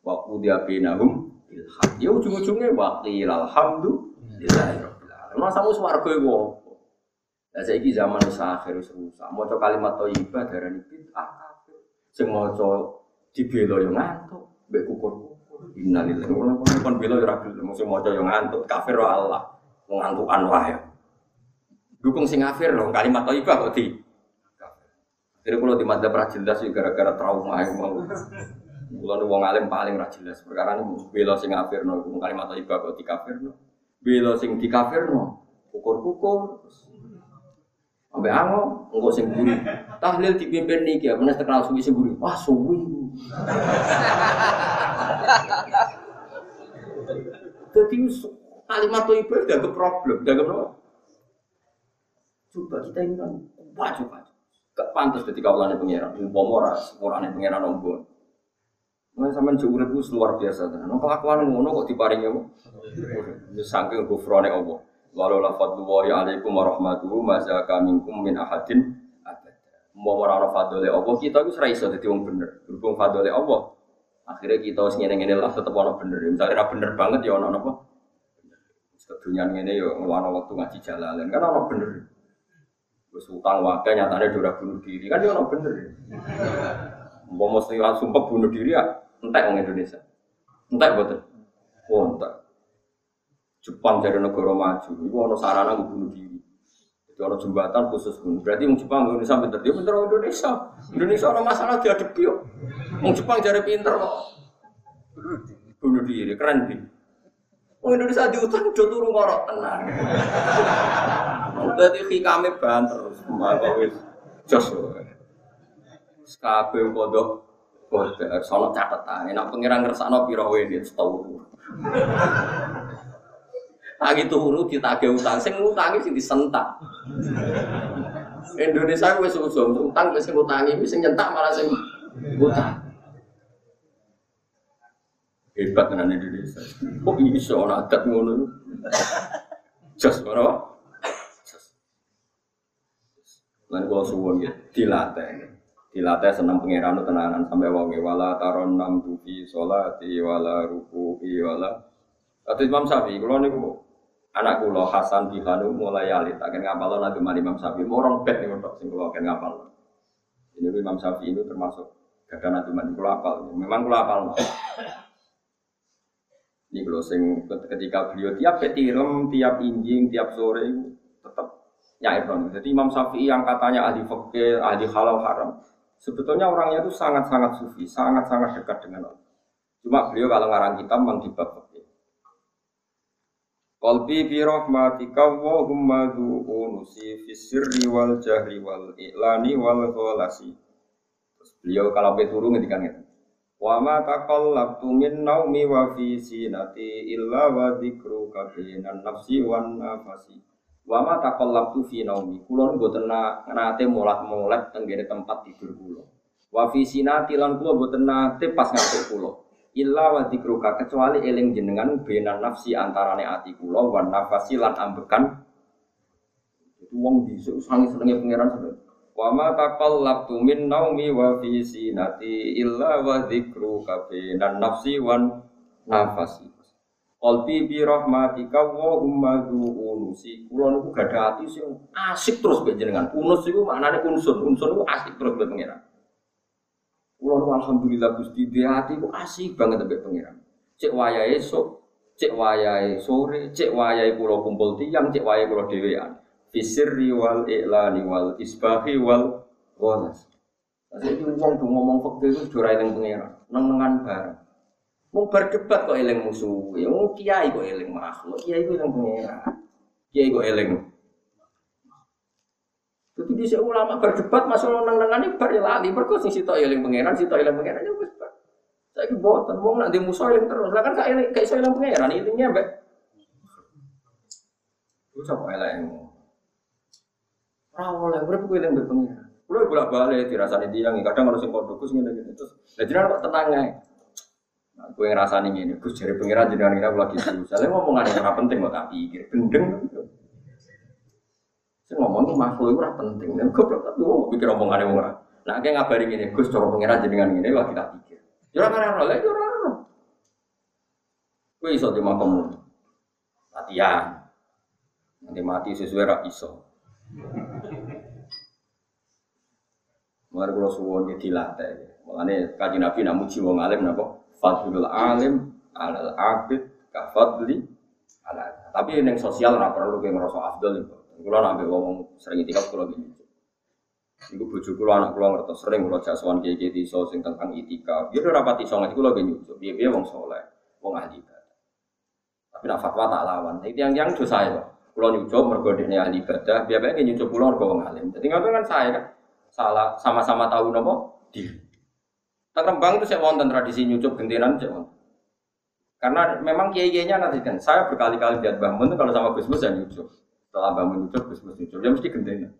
Wa qudiya bainahum bil. Ya ujung-ujungnya wa qila alhamdulillahi rabbil alamin. Masa mu swarga iku apa? Lah saiki zaman wis akhir wis rusak. Maca kalimat thayyibah darani bid'ah kafir. Sing maca dibela yo ngantuk, mbek kukur-kukur. Innalillahi wa inna ilaihi kon bela yo ra gelem sing maca yo ngantuk, kafir wa Allah. Ngantukan wae. Dukung sing kafir lho kalimat thayyibah kok di Jadi kalau di madzhab ra jelas sih gara-gara trauma yang mau. Kulo wong alim paling ra jelas perkara ini bela sing kafir no kalimat thayyibah kok di kafir no. Bela sing di kafir no. Kukur-kukur. Sampai ango, enggak sing buri. Tahlil dipimpin nih ya, bener terkenal suwi sing. Wah suwi. Jadi kalimat itu ibadah dianggap problem, dianggap apa? Coba kita ini kan kuat coba. Gak pantas jadi kawalannya pangeran, umpama ora sepurane pangeran ombon. Nah, sampean jauh luar biasa. Nah, kelakuan ngono kok diparingi apa? Saking gufrone Allah. Walau la fadlullahi alaikum warahmatuhu mazaka minkum min ahadin. Mau ora ana fadlile Allah, kita wis ra iso dadi bener. Berhubung fadlile Allah, akhirnya kita wis ngene-ngene lah tetep ana bener. Misalnya ra bener banget ya ana apa? Kedunya ngene ya ngono waktu ngaji jalalan kan ana bener. Wis utang wae nyatane ora bunuh diri kan ya ana bener. Mau mesti sumpah bunuh diri ya entek wong Indonesia. Entek boten. Oh, entek. Jepang dari negara maju, itu ada sarana bunuh diri. Itu ada jembatan khusus bunuh. Berarti orang Jepang Indonesia pinter dia pinter orang Indonesia. Indonesia ada masalah dihadapi yo. Orang Jepang jadi pinter kok. Bunuh diri keren bi. Orang Indonesia diutang do turu ngorok tenang. Dadi hikame banter maka wis jos. Kodok kodok sono catatan. Nek pengiran ngersakno pira wae setahun. Lagi turu ditagih utang, sing ngutangi sing disentak. Indonesia wis usum utang wis ngutangi, wis sing nyentak malah sing utang. Hebat tenan Indonesia. Kok iso ana adat ngono? Jos ora? Lan kula suwun ya dilatih. Dilatih seneng pangeran tenanan sampai wonge wala taron nam tufi sholati wala ruku'i wala Kata Imam Syafi'i, kalau niku anak kula Hasan Bihanu mulai alit. Akan ngapal mari Imam Syafi'i. Morong bet nih untuk sing kula akan ngapal ini Imam Syafi'i itu termasuk gada nanti mari kula apal. Memang kula apal ini kalau sing ketika beliau tiap petirem tiap injing tiap sore tetap nyair jadi Imam Syafi'i yang katanya ahli fakir ahli halal haram sebetulnya orangnya itu sangat-sangat sufi sangat-sangat dekat dengan Allah. Cuma beliau kalau ngarang kitab memang di Qalbi bi rahmatika wa humma unusi fi sirri wal jahri wal i'lani wal ghalasi. Terus beliau kalau peturu ngendikan ngeten. Wa ma taqallabtu min naumi wa fi sinati illa wa dzikruka bainan nafsi wan nafasi. Wa ma taqallabtu fi naumi. Kula mboten nate molat-molat tenggene tempat tidur kula. Wa fi sinati lan kula mboten nate pas ngantuk kula illa wa dzikruka kecuali eling jenengan benan nafsi antarane ati kula wan nafasi lan ambekan Wong bisa sangi senengnya pangeran sampai. Wa ma taqallabtu min naumi wa fi sinati illa wa dzikru kafi dan nafsi wan nafasi. Qalbi bi rahmatika wa humma unusi. Kula niku gadah ati sing asik terus mbek jenengan. Unus iku maknane unsur. Unsur iku asik terus mbek pangeran. Niku alhamdulillah Gusti di ati ku asik banget mbek pangeran. Cek wayahe esuk, cek wayahe sore, cek wayahe kula kumpul tiang, cek wayahe kula dhewean. Fisirri wal i'lani wal isbahi wal walas. Jadi wong tuh ngomong fakir itu jurai yang pangeran, neng-nengan bareng. Mau berdebat kok eling musuh, ya mau kiai kok eling makhluk, kiai kok eling pangeran, kiai kok eling. Tapi di ulama berdebat masalah neng-nengan ini bar ya lali, berkau sing sitok eling pangeran, sitok eling pangeran ya wis bar. Saya boten, wong nak di eling terus, lah kan gak eling, gak iso eling pangeran, intinya mbak. Itu siapa eling? Ora oleh urip kuwi eling mbek pengiran. Kulo bolak-balik dirasani tiyang kadang harus sing pondok Gus ngene ngene terus. Lah jenengan kok tenang ae. Nah, kowe ngrasani ngene, Gus jare pengiran jenengan kula lagi serius. Soale ngomongane ora penting kok tak pikir, gendeng. Sing ngomong iki makhluk ora penting. Nek goblok tapi wong pikir omongane wong ora. Nah, kayak ngabari ngene, Gus cara pengiran jenengan ngene lagi tak pikir. Ya ora ora ora, ya ora. Kowe iso di makom latihan. Nanti mati sesuai rak iso. Mulai kalau suwon ya dilatih. Kaji nabi namu jiwa alim napa? Fadlul alim alal abid kafadli ala. Tapi yang sosial nggak perlu kayak ngerasa afdal itu. Kalau nabi ngomong sering itikaf kalau gini. Iku bojo kula anak kula ngertos sering kula jaswan kiai iso sing tentang itikaf. Dia udah rapat iso ngaji kula gini. Biar wong soleh, wong ahli Tapi nak fatwa tak lawan. Itu yang yang dosa ya. Kulo nyucup mergo dene ahli ibadah, biasanya nyucup pulau mergo wong alim. Jadi ngoten kan saya kan salah sama-sama tahu nopo di. Tak Rembang itu saya wonten tradisi nyucup gentenan saya wonten. Karena memang kiai-kiainya nanti kan, saya berkali-kali lihat bangun kalau sama Gus Mus saya. Setelah bangun Gus Mus nyucup, ya mesti gentenan.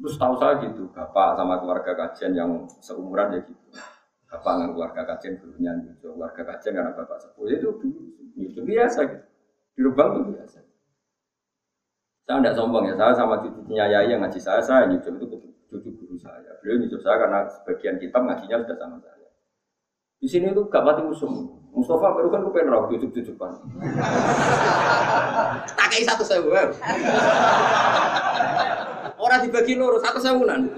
Terus tahu saya gitu, bapak sama keluarga kajian yang seumuran ya gitu. Bapak dengan keluarga kajian gurunya nyucup, keluarga kajian karena bapak sepuh itu nyucup biasa gitu. Di Rembang itu biasa. Saya tidak sombong ya, saya sama cucunya Yai yang ngaji saya, saya nyucup itu cucu guru saya. Beliau nyucup saya karena sebagian kitab ngajinya sudah sama saya. Di sini itu gak mati musuh. Mustafa baru kan gue pengen rawat cucup cucupan. tak kayak satu sewu. Orang dibagi loro satu sewunan.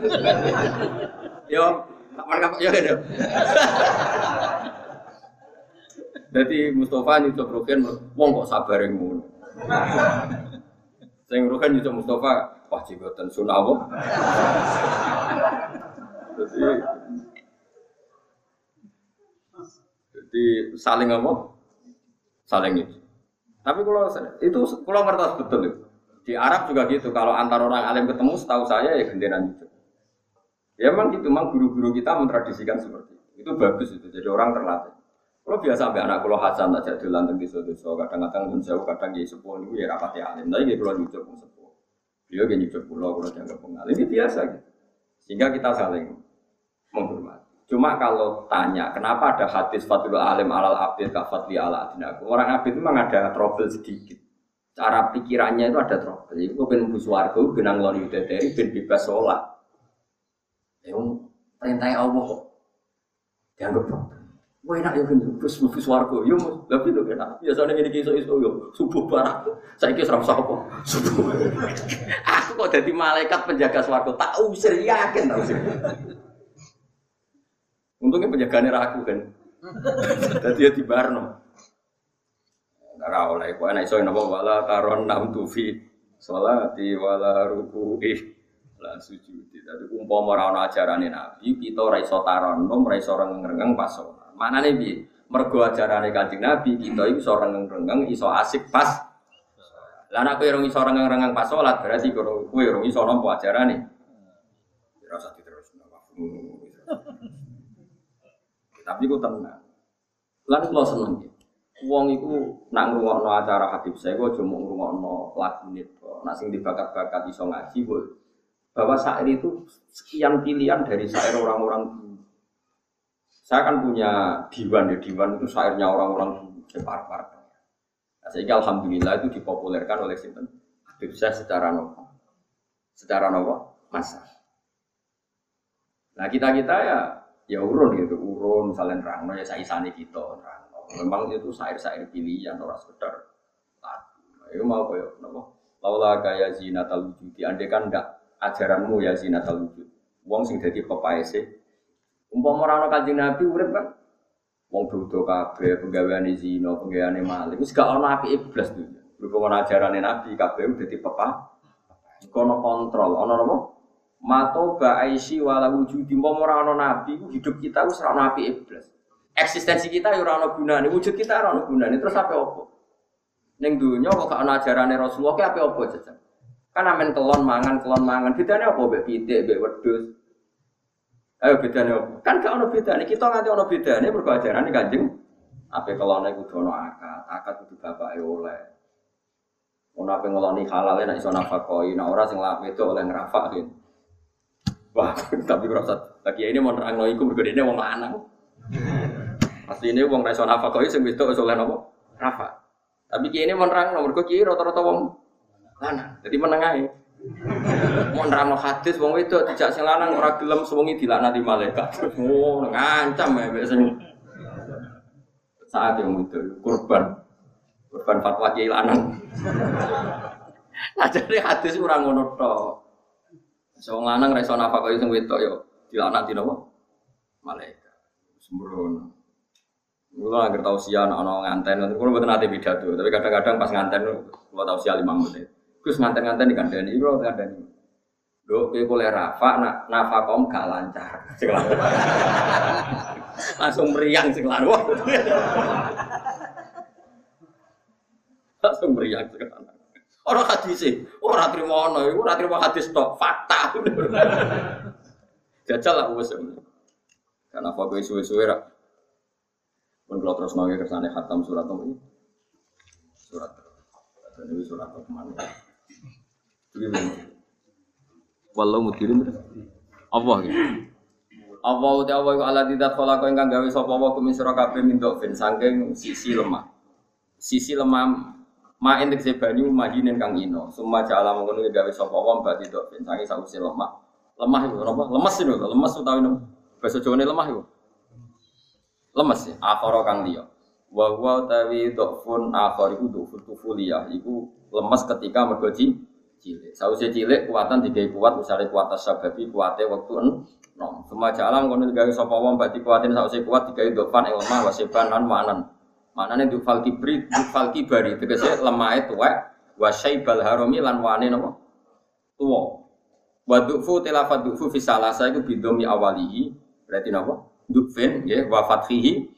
Yo, kapan ya kan. Jadi Mustafa nyucup Rukin, wong kok sabar yang ngono. Sing rukan itu Mustafa, wah jigotan sunah apa? Jadi, jadi saling apa? Saling itu. Tapi kalau itu kalau ngertos betul itu. Di Arab juga gitu. Kalau antar orang alim ketemu, setahu saya ya genderan itu. Ya memang gitu, memang guru-guru kita mentradisikan seperti itu. Itu bagus itu. Jadi orang terlatih. Kalau biasa sampai anak kulo Hasan tak jadi lantung di suatu so kadang-kadang pun jauh kadang di sepuh itu ya rapati alim. Tapi dia kulo nyucuk pun sepuh. Dia gak nyucuk kulo kulo dianggap pengalim ini biasa gitu. Sehingga kita saling menghormati. Cuma kalau tanya kenapa ada hadis fatul alim alal abid kafatli ala adinaku. Orang abid memang ada trouble sedikit. Cara pikirannya itu ada trouble. Itu ben buswargo, benang lori dari ben bebas sholat. Yang perintah Allah kok dianggap problem. Wah enak ya kan, terus mlebu swarga. Yo tapi lho enak. Biasane ngene iki iso-iso yo subuh barang. Wis ora usah apa. Subuh. Aku kok dadi malaikat penjaga swarga. Tak usir yakin tak usir. Untungnya penjagaannya ragu kan. Dadi ya dibarno. Ora oleh kok enak iso napa wala taron nam tufi salati wala ruku'i la sujudi. Dadi umpama ora ana ajarane Nabi, kita ora iso taron, ora iso rengeng-rengeng pas sholat. Mana nih bi? Mergo ajarane kanjeng Nabi kita itu seorang rengeng iso asik pas. Lah nek kowe iso rengeng-rengeng pas sholat berarti kowe kowe iso nampa ajarane. Ora usah diterusno. Tapi ku tenang. Lan kula seneng. Wong iku nak ngrungokno acara Habib saya kok cuma ngrungokno lagu nito. Nak sing dibakat-bakat iso ngaji kok bahwa sair itu sekian pilihan dari sair orang-orang saya kan punya diwan ya, diwan itu syairnya orang-orang separ-par. Nah, sehingga alhamdulillah itu dipopulerkan oleh Sinten Habib saya secara normal. secara nopo masa. Nah kita kita ya ya urun gitu, urun misalnya nerangno ya saisane kita nerangno. Memang itu sair-sair pilihan orang sekedar lagu. Itu mau koyo nopo. Laula kaya zinatal wujud. Andai kan enggak ajaranmu ya zinatal wujud. Wong sing dadi pepaese. Umpama ora ana Kanjeng Nabi urip kan wong dodo kabeh penggaweane zina, penggaweane maling. Wis gak ana apike blas tuh. Berhubung ajarane Nabi kabeh dadi pepa. Kono kontrol, ana apa? Mato ba'aisi wala wujudi mau ora ana nabi hidup kita wis ora ana apike blas. Eksistensi kita ya ora ana gunane, wujud kita ora ana gunane. Terus apa opo? Ning dunya kok gak ana ajarane Rasulullah ki apa opo jajal? Kan amen kelon mangan, kelon mangan. Bedane apa mbek pitik, mbek wedhus? Ayo bedane apa? Kan gak ono bedane. Kita nganti ono bedane mergo ajarane Kanjeng Ape kelone kudu ono akad, akad kudu bapake oleh. Ono ape ngeloni halal nek iso nafakoi, nek ora sing lak wedok oleh ngrafak. Wah, tapi rasa lagi ini mau nerangno iku mergo dene wong lanang. Asline wong ra iso nafakoi sing wedok iso oleh napa? Rafa. Tapi kini mau nerangno mergo ki rata-rata wong lanang. Jadi menengahe. Mau nerangno hadis wong wedok dijak sing lanang ora gelem sewengi dilaknati malaikat. Oh, ngancam ya sing saat yang itu kurban kurban fatwa kiai lanang. Nah jadi hadis ora ngono. Wong lanang ra iso nafkah sing wedok yo dilaknati napa? Malaikat. Sembrono. Mula agar tahu sia anak anak nganten, nanti kalau buat nanti pidato, tapi kadang-kadang pas nganten, kalau tahu sia lima menit, terus nganten-nganten di kandani, kalau kandani, do kowe boleh rafa, nak nafakom gak lancar, langsung meriang sekelar, langsung meriang sekelar. Orang hadis sih, orang terima ono, orang terima hadis tok, fakta. Jajal lah bos. Karena apa gue suwe-suwe rak. Pun kalau terus nongol kersane khatam surat ini. Surat. Dan ini surat ke mana? Jadi Walau mudirin Allah gitu. Allah uti Allah ala tidak kala kau ingkang gawe sapa wa kumin sira kabeh min dokfin saking sisi lemah. Sisi lemah ma entek banyu mahinen kang ino. Summa ja'ala mengkono gawe sapa wa mbati dokfin saking sausi lemah. Lemah itu apa? Lemes itu, lemes utawi nopo? Bahasa Jawane lemah itu. Lemes ya, akhara kang liya. Wa wa utawi dokfun akhar iku dokfun tufuliyah iku lemes ketika mergo cilik. Sausé cilik kuatan digawe kuat misalnya kuat sababi kuate waktu en nom. Semua jalan kono digawe sapa wong berarti kuatin sausé kuat digawe dofan ing lemah wasiban lan manan. Manane du fal kibri, du fal kibari tegese lemahe tuwek wa syaibal harami lan wane napa? Tuwa. Wa dufu tilafat dufu fi salasa iku bidomi awalihi berarti napa? Dufin nggih wa fathihi.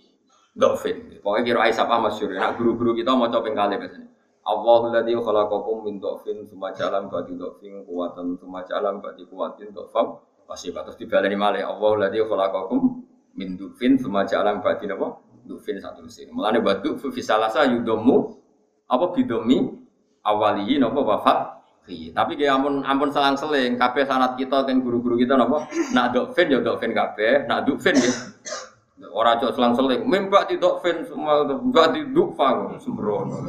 Pokoknya kira ai sapa masyhur. Nah guru-guru kita maca ping kalih biasanya. Allahul ladzi khalaqakum min dhafin tsumma ja'alam ba'di dhafin quwatan tsumma ja'alam ba'di quwatin dhafam pasti terus dibaleni malih Allahul ladzi khalaqakum min dhafin tsumma ja'alam ba'di napa dhafin satu sini mulane batu fi salasa yudomu apa bidomi awali napa wafat tapi kayak ampun ampun selang-seling kabeh sanat kita kan guru-guru kita napa nak dhafin ya dhafin kabeh nak dhafin ya Orang cok selang-seling, membak tidak fin semua, mbak tidak fa sembrono.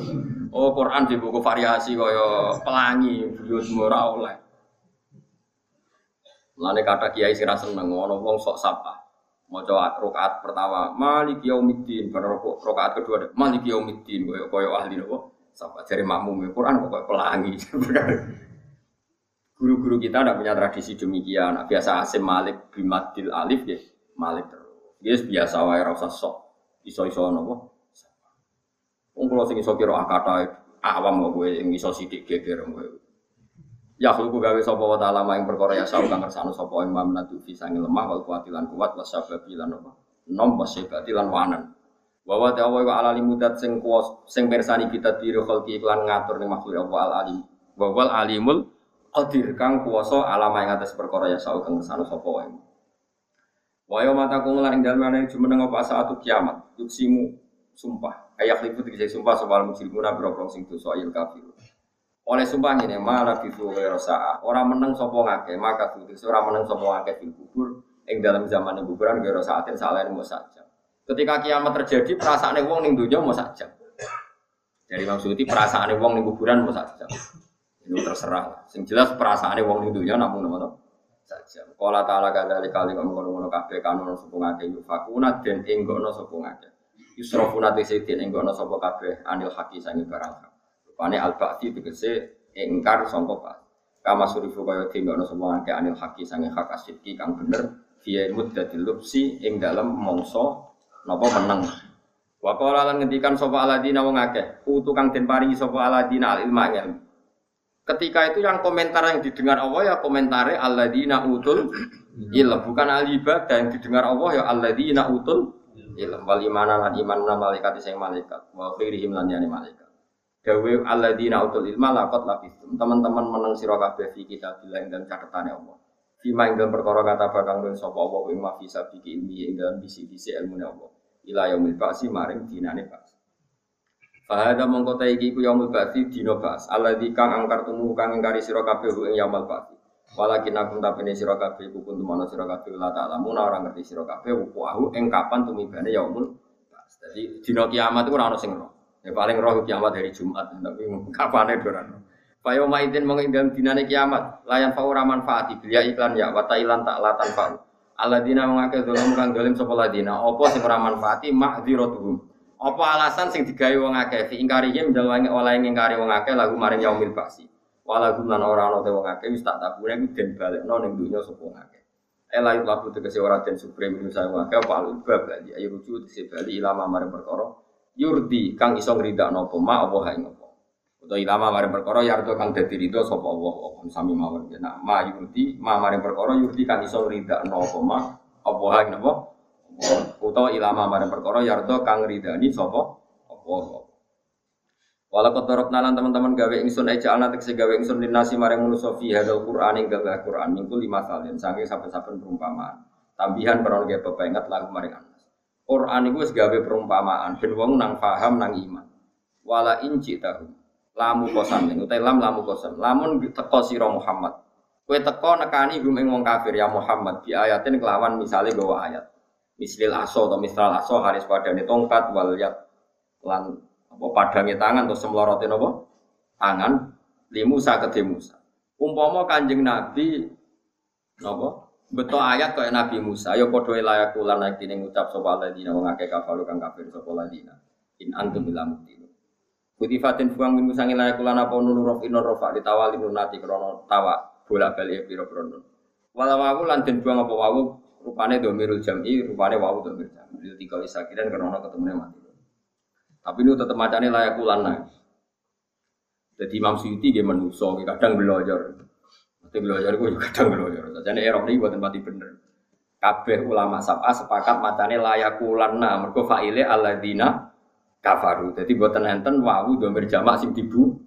Oh Quran di buku variasi kaya pelangi, beliau semua oleh. Lalu kata kiai sira seneng, ono wong sok sapa. Mau coba rokaat pertama, Malik Yaumiddin, karena rokaat kedua ada Malik Yaumiddin, kaya kaya ahli nopo. Sapa cari makmum Quran kok pelangi. Guru-guru kita tidak punya tradisi demikian. Nah, biasa asim Malik bimadil alif ya, Malik terus. Yes biasa wae ora usah sok iso-iso napa. Wong kula sing iso kira akata awam kok kowe sing iso sithik geger kowe. Ya khulku gawe sapa wa ta'ala maing perkara ya sau kang kersane sapa imam nadu fi lemah wal kuatilan kuat wa sababi lan apa. Nom wa sebati lan wanan. Wa wa ta'ala wa ala limudat sing kuwas sing persani kita diri khalqi iklan ngatur ning makhluk Allah al alim. Wa wal alimul qadir kang kuwasa alama ing atas perkara ya sau kang kersane sapa wae. Wayo mata kung lan ing dalem ana jumeneng apa saat kiamat. Yuksimu sumpah. Ayak lipu dikisah sumpah soal muslimuna biro sing dosa il kafir. Oleh sumpah ini malah bisu rosa Orang menang sopo ngake maka tuh orang menang sopo ngake di kubur. Ing dalam zaman kuburan gero saatin salahin mau saja. Ketika kiamat terjadi perasaan wong ning dunia mau saja. Jadi maksudnya perasaan wong ning kuburan mau saja. Ini terserah lah. Sing jelas perasaannya wong itu ya namun nama saja. Kala taala kadali kali kok ngono-ngono kabeh kanono sapa ngake yufakuna den enggono sapa ngake. Yusrafuna tese den enggono sapa kabeh anil haki sangi barang. Rupane al-ba'ti tegese ingkar sangka pak. Kama surifu kaya dinggono sapa ngake anil haki sangi hak asidki kang bener fiye muddatil lubsi ing dalem mongso napa meneng. Wa qala lan ngendikan sapa aladina wong akeh, utu kang den paringi sapa aladina al ilma ilmu. Ketika itu yang komentar yang didengar Allah ya komentare alladzina utul ilm, bukan al ibadah yang didengar Allah ya alladzina utul ilm wal imana lan iman malaikat sing malaikat wa khairihim lan yani malaikat. Dawe alladzina utul ilma laqad labistum. Teman-teman meneng sira kabeh fi kitabillah dan catatane Allah. Fima ing dalam perkara kata bakang den sapa Allah ing ma fi sabiki ilmi ing dalam bisi-bisi ilmune Allah. Ila yaumil ba'si maring dinane ba'si. Fahada mongko ta iki ku yaumul ba'si dina ba's. Alladzi kang angkar tumu kang ingkari sira kabeh ing yaumul ba'si. Walakin aku tapene sira kabeh iku kuntum ana sira kabeh la ta'lamu ora ngerti sira kabeh wuku ing kapan tumibane yaumul ba's. Dadi dina kiamat iku ora ono sing. Ya paling roh kiamat dari Jumat, tapi kapane ora ono. Fayo maidin dalem dinane kiamat, layan fa ora manfaati biya iklan ya wa ilan tak latan fa. Alladzina mengake dolim kang dolim sapa ladina, apa sing ora manfaati ma'dziratuhum. Apa alasan sing digawe wong akeh fi ingkarihim dalwange oleh ngingkari wong akeh lagu maring yaumil ba'si. Wala lan ora ana te wong akeh wis tak tabune iku den balekno ning dunya sapa wong akeh. Ela itu lagu tegese ora den supreme ing saya wong akeh apa alu bab bali ayo rujuk tegese bali ilama maring perkara yurdi kang iso ngridakno apa ma apa hae ngopo. Utawa ilama maring perkara yardo kang dadi ridho sapa Allah apa sami mawon. Nah ma yurdi ma maring perkara yurdi kang iso ngridakno apa ma apa hae ngopo utawa ilama marang perkara yardo kang ridani sapa apa Walau kotorok nalan teman-teman gawe ingsun aja anak tegese gawe ingsun dinasi marang manusa fi hadal Qur'an ing gawe Qur'an minggu lima salin saking saben-saben perumpamaan. Tambihan peron gawe pepengat lagu maring. Qur'an iku wis gawe perumpamaan ben wong nang paham nang iman. Wala inci tahu. Lamu kosan ning utai lam lamu kosan. Lamun teko sira Muhammad. Kowe teko nekani gum ing wong kafir ya Muhammad di ayatin kelawan misale gawa ayat mislil aso atau misal aso haris padane tongkat wal yat lan apa padange tangan atau semlorote apa tangan limu Musa ke Musa umpama kanjeng Nabi napa betul ayat kaya Nabi Musa ya padha layak lan nek dene ngucap sapa ladina wong akeh kafaru kang kafir sapa ladina in antum ila mutinu Kutifatin buang min musangi layak lan apa nunu rof inor rofa ditawali nunati krono tawa bolak balik piro krono Walawawu lan buang apa wawu Rupane domirul jam'i, rupane wawu domir jam'i. Itu tiga bisa kira karena ketemunya mati. Tapi ini tetap macamnya layak ulana. Jadi Imam Suyuti dia menuso, kadang belajar. Belajar gue juga kadang belajar. Jadi erok ini buat tempat bener. Kabeh ulama sabah sepakat macamnya layak ulana. Mereka fa'ile aladina kafaru. Jadi buat enten wawu domir jamak sing dibu.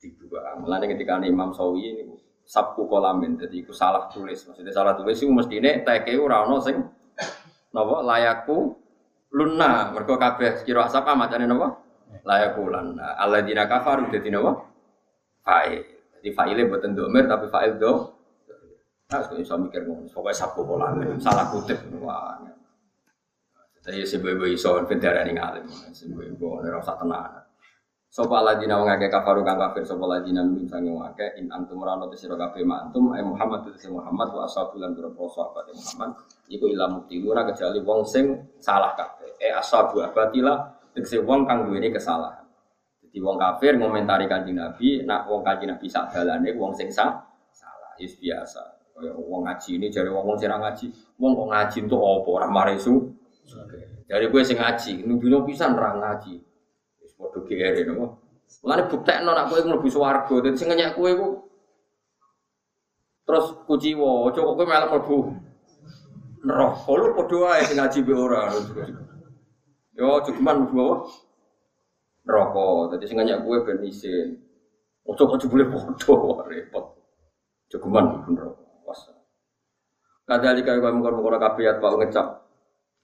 Dibu. Mulanya ketika Imam Sawi ini sabku kolamin jadi itu salah tulis maksudnya salah tulis itu mesti ini teke ora ono sing nopo layakku luna mereka kabeh kira sapa macane nopo layakku luna alladzina kafaru dadi nopo fa'il jadi fa'ile boten domir tapi fa'il do Nah, saya mikir ngono, pokoknya sabku kolamin, salah kutip, wah. Jadi sebuah-buah iso, bendera ini ngalim, sebuah-buah, ini rasa tenang. Sopo aladina wong akeh kafaru kang kafir sopo aladina min sange wong akeh in antum rano te sira kabeh mantum ay Muhammad te Muhammad wa ashabu lan pira sahabat Muhammad iku ila muktiluna kecuali wong sing salah kabeh eh ashabu abatila tegese wong kang duweni kesalahan. Jadi wong kafir ngomentari Kanjeng Nabi, nak wong Kanjeng Nabi sak dalane wong sing salah. Is biasa. Kaya wong ngaji ini jare wong wong sing ngaji, wong kok ngaji entuk apa ora mare su. Dari gue sing ngaji, nuduhno pisan ra ngaji. Waduh kiri nopo. Mulane buktekno nak kowe mlebu swarga, dadi sing ngenyek kowe iku terus kuciwa, aja kok kowe malah mlebu neraka. Lu padha wae sing ngaji be ora. Yo cukuman mlebu apa? Neraka. Dadi sing ngenyek kowe ben isin. Aja kok jebule padha repot. Cukuman mlebu neraka. Pas. Kadalika kaya mengkon-mengkon kabeh Pak ngecap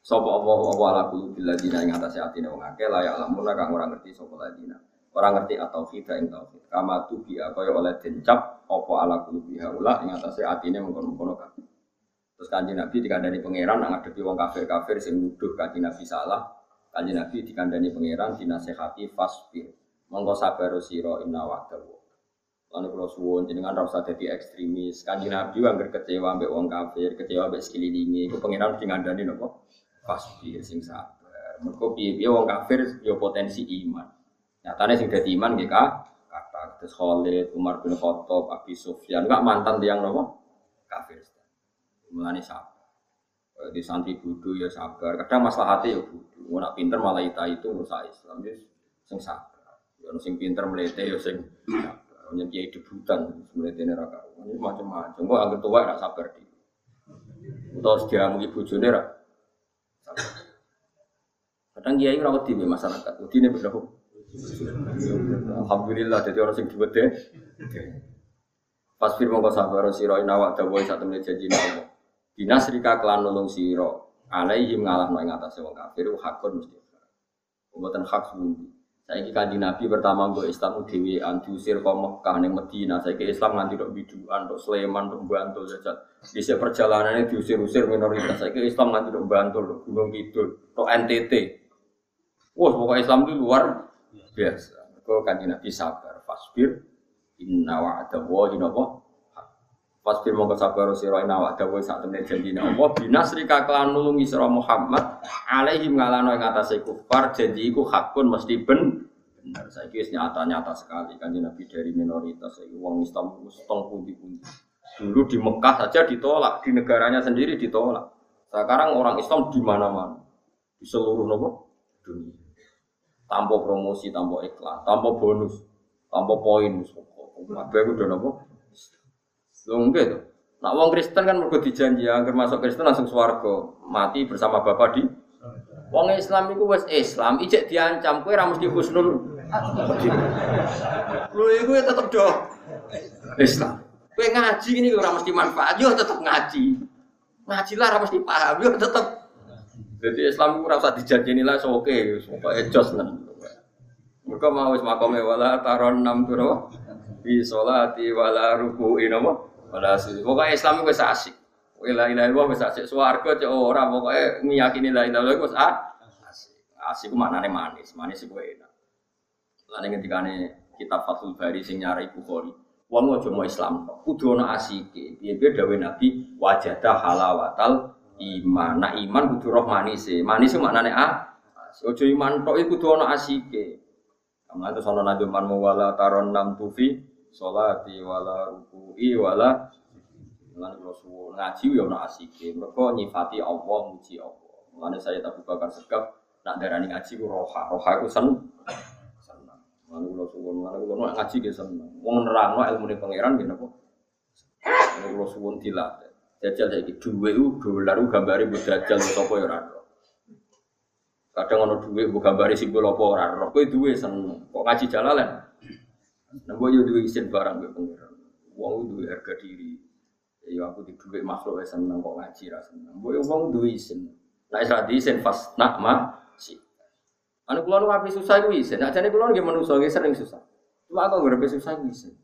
Sopo Allah wa ala qulubil ladina ing atase atine wong akeh layak lamuna kang ora ngerti sapa ladina. Ora ngerti atau kita ing tauhid. Kama tu bi kaya oleh dencap apa ala qulubi haula ing atase atine mengkono-mengkono kabeh. Terus kanjeng Nabi dikandani pangeran nang ngadepi wong kafir-kafir sing nuduh kanjeng Nabi salah. Kanjeng Nabi dikandani pangeran dinasehati fasbir. Monggo sabar sira inna wa'dahu. Lalu kalau suwon jenengan rasa jadi ekstremis. Kanjeng Nabi angger kecewa ambek wong kafir, kecewa ambek sekelilingi. Iku pengiran mesti ngandani nopo? Fasbir sing sabar. Mergo piye-piye wong kafir yo potensi iman. Nyatane sing dadi iman nggih. Kata terus Khalid, Umar bin Khattab, Abi Sufyan, enggak mantan tiang nopo? Kafir. Mulane sabar. Eh, Di santri budu ya sabar. Kadang masalah hati ya budu. Mau nak pinter malah ita itu rusak Islam. Jadi sing sabar. Ya sing pinter melete ya sing sabar. Hanya kiai debutan melete neraka. Ini macam-macam. Kok anggap tua nak sabar di. Terus dia mungkin bujune ra. sabar. Kadang kiai rawat di masyarakat. Udine berapa? Alhamdulillah jadi orang sing diwede. Pasfir mongko sabar sira ina wa dawuh sak temene janji Allah. Dinasrika kelan nulung sira alaihim ngalahno ing atase wong kafir hakun mesti. Mboten hak semundi. Saiki kanjeng Nabi pertama nggo Islam dhewean diusir ke Mekah ning Madinah. Saiki Islam nganti tok biduan, tok Sleman, tok Bantul jajal. Dhisik perjalanannya diusir-usir minoritas. Saiki Islam nganti tok Bantul, tok Gunung Kidul, tok NTT. Wah, pokoknya Islam itu luar biasa. Kau kanjeng Nabi sabar, fasbir, inna wa'adallahi napa Fasbir mongko sabar sira inna wa'adallahi sak temene janjine Allah. Binasrika kelan nulungi sira Muhammad alaihim ngalano ing atase kufar. Janji iku hakun mesti ben bener. Saiki wis nyata-nyata sekali kanjeng Nabi dari minoritas saiki wong Islam wis tong pundi-pundi. Dulu di Mekah saja ditolak di negaranya sendiri ditolak. Sekarang orang Islam di mana-mana? Di seluruh nopo dunia. Tanpa promosi, tanpa iklan, tanpa bonus, tanpa poin. Kabeh udah nopo? Enggak tuh. Nak wong Kristen kan mergo dijanji agar masuk Kristen langsung swarga, mati bersama Bapa di Wong Islam iku wis Islam, ijek diancam kowe ora mesti husnul. Lho iku ya tetep do Islam. Kowe ngaji ini ora mesti manfaat, yo tetep ngaji. Ngaji lah ora mesti paham, yo tetep jadi Islam itu rasa dijanjini lah, so oke, pokoknya jos lah. Mereka mau makome wala taron enam turo bi sholati wala ruku inamo wala sujud. Pokoknya Islam itu asik. Wala ilaha illallah wis asik. Swarga cek ora pokoknya meyakini la ilaha illallah wis asik. Asik ku maknane manis, manis iku enak. Lan ngendikane kitab Fathul Bari sing nyarai Bukhari. Wong aja mau Islam tok, kudu ana asike. Piye-piye dawuh Nabi wajada halawatal iman. Nah iman kudu roh manis e. Manis itu maknane ah. Ojo iman tok iku kudu ana asike. Kamane terus ana nabi man wala taron nam tufi salati wala ruku'i wala Lan kula suwun ngaji ya ana asike. Mergo nyifati Allah, muji Allah. Mulane saya tak Bakar Segaf nak darani ngaji ku roha. Roha iku sen seneng. Mulane kula suwun, mulane kula ngaji ge seneng. Wong nerangno ilmune pangeran nggih napa? Mulane kula suwun dilatih. Jajal saiki dhuwit ku dolar ku gambare mbok jajal sapa ya ora. Kadang ana dhuwit mbok gambare simbol apa ora. Kowe duwe seneng. Kok ngaji jalalan? Mbok yo duwe isin barang mbek pangeran. Wong duwe harga diri. Ya aku di dhuwit makhluk wis seneng kok ngaji ra seneng. Mbok yo wong duwe isin. Nek ora diisin fas nak ma si. Anu kula nu susah iku isin. Nek jane kula nggih manusa nggih sering susah. Cuma aku ngrepe susah iku isin.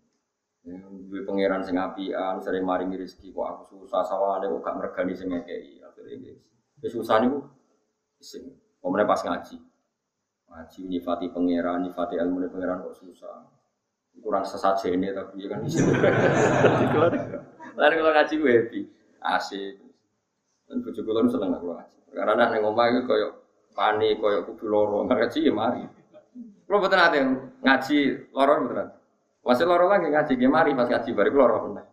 Duwe pangeran sing apian, sering maringi rezeki kok aku susah sawane kok gak mergani sing ngekeki. Akhire. Wis susah niku isin. Omone pas ngaji. Ngaji nyifati pangeran, nyifati ilmu pangeran kok susah. Kurang sesajene tapi ya kan isin. Lalu kalau ngaji gue happy, asik. Dan kula nu seneng aku ngaji. Karena nek ning omah iku koyo panik, koyo kudu loro, ngaji ya mari. Kulo mboten ate ngaji loro mboten ate. Masih loro lagi ngaji ge mari pas ngaji bari loro meneh.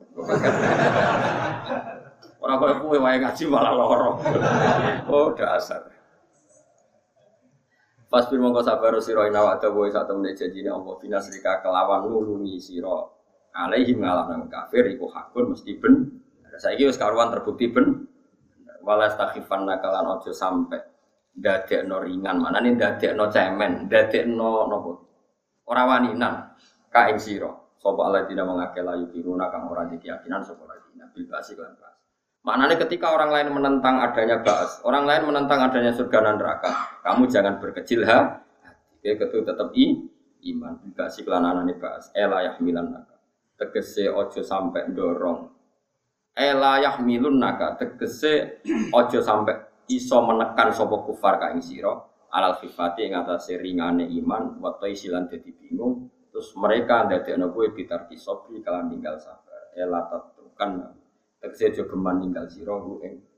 Ora koyo kowe wae ngaji malah loro. Oh dasar. Pas bir mongko sabar sira ina wa dawa sak temene janjine Allah. Binasrika kelawan nulungi sira. Alaihim ngalahna kafir iku hakun mesti ben. Saiki wis karuan terbukti ben. Walas takhifan nakalan ojo sampe dadekno ringan. Mana nih dadekno cemen dadekno nopo? Ora waninan ka ing sira sapa alladzina mangake layu kiruna kang ora keyakinan sapa alladzina bil basi lan bas Maknanya ketika orang lain menentang adanya bas, orang lain menentang adanya surga dan neraka, kamu jangan berkecil ha. Oke, ketu tetap i iman. Juga si kelananane bas. Ela yahmilan naka. Tegese ojo sampai dorong. Ela yahmilun naka. Tegese ojo sampai iso menekan sopo kufar ka ing sira alal khifati ing atase ringane iman wa silan dadi bingung Terus mereka ndadekno kowe bitar kisopri kalian tinggal sabar. Ela tegese aja geman ninggal sira ing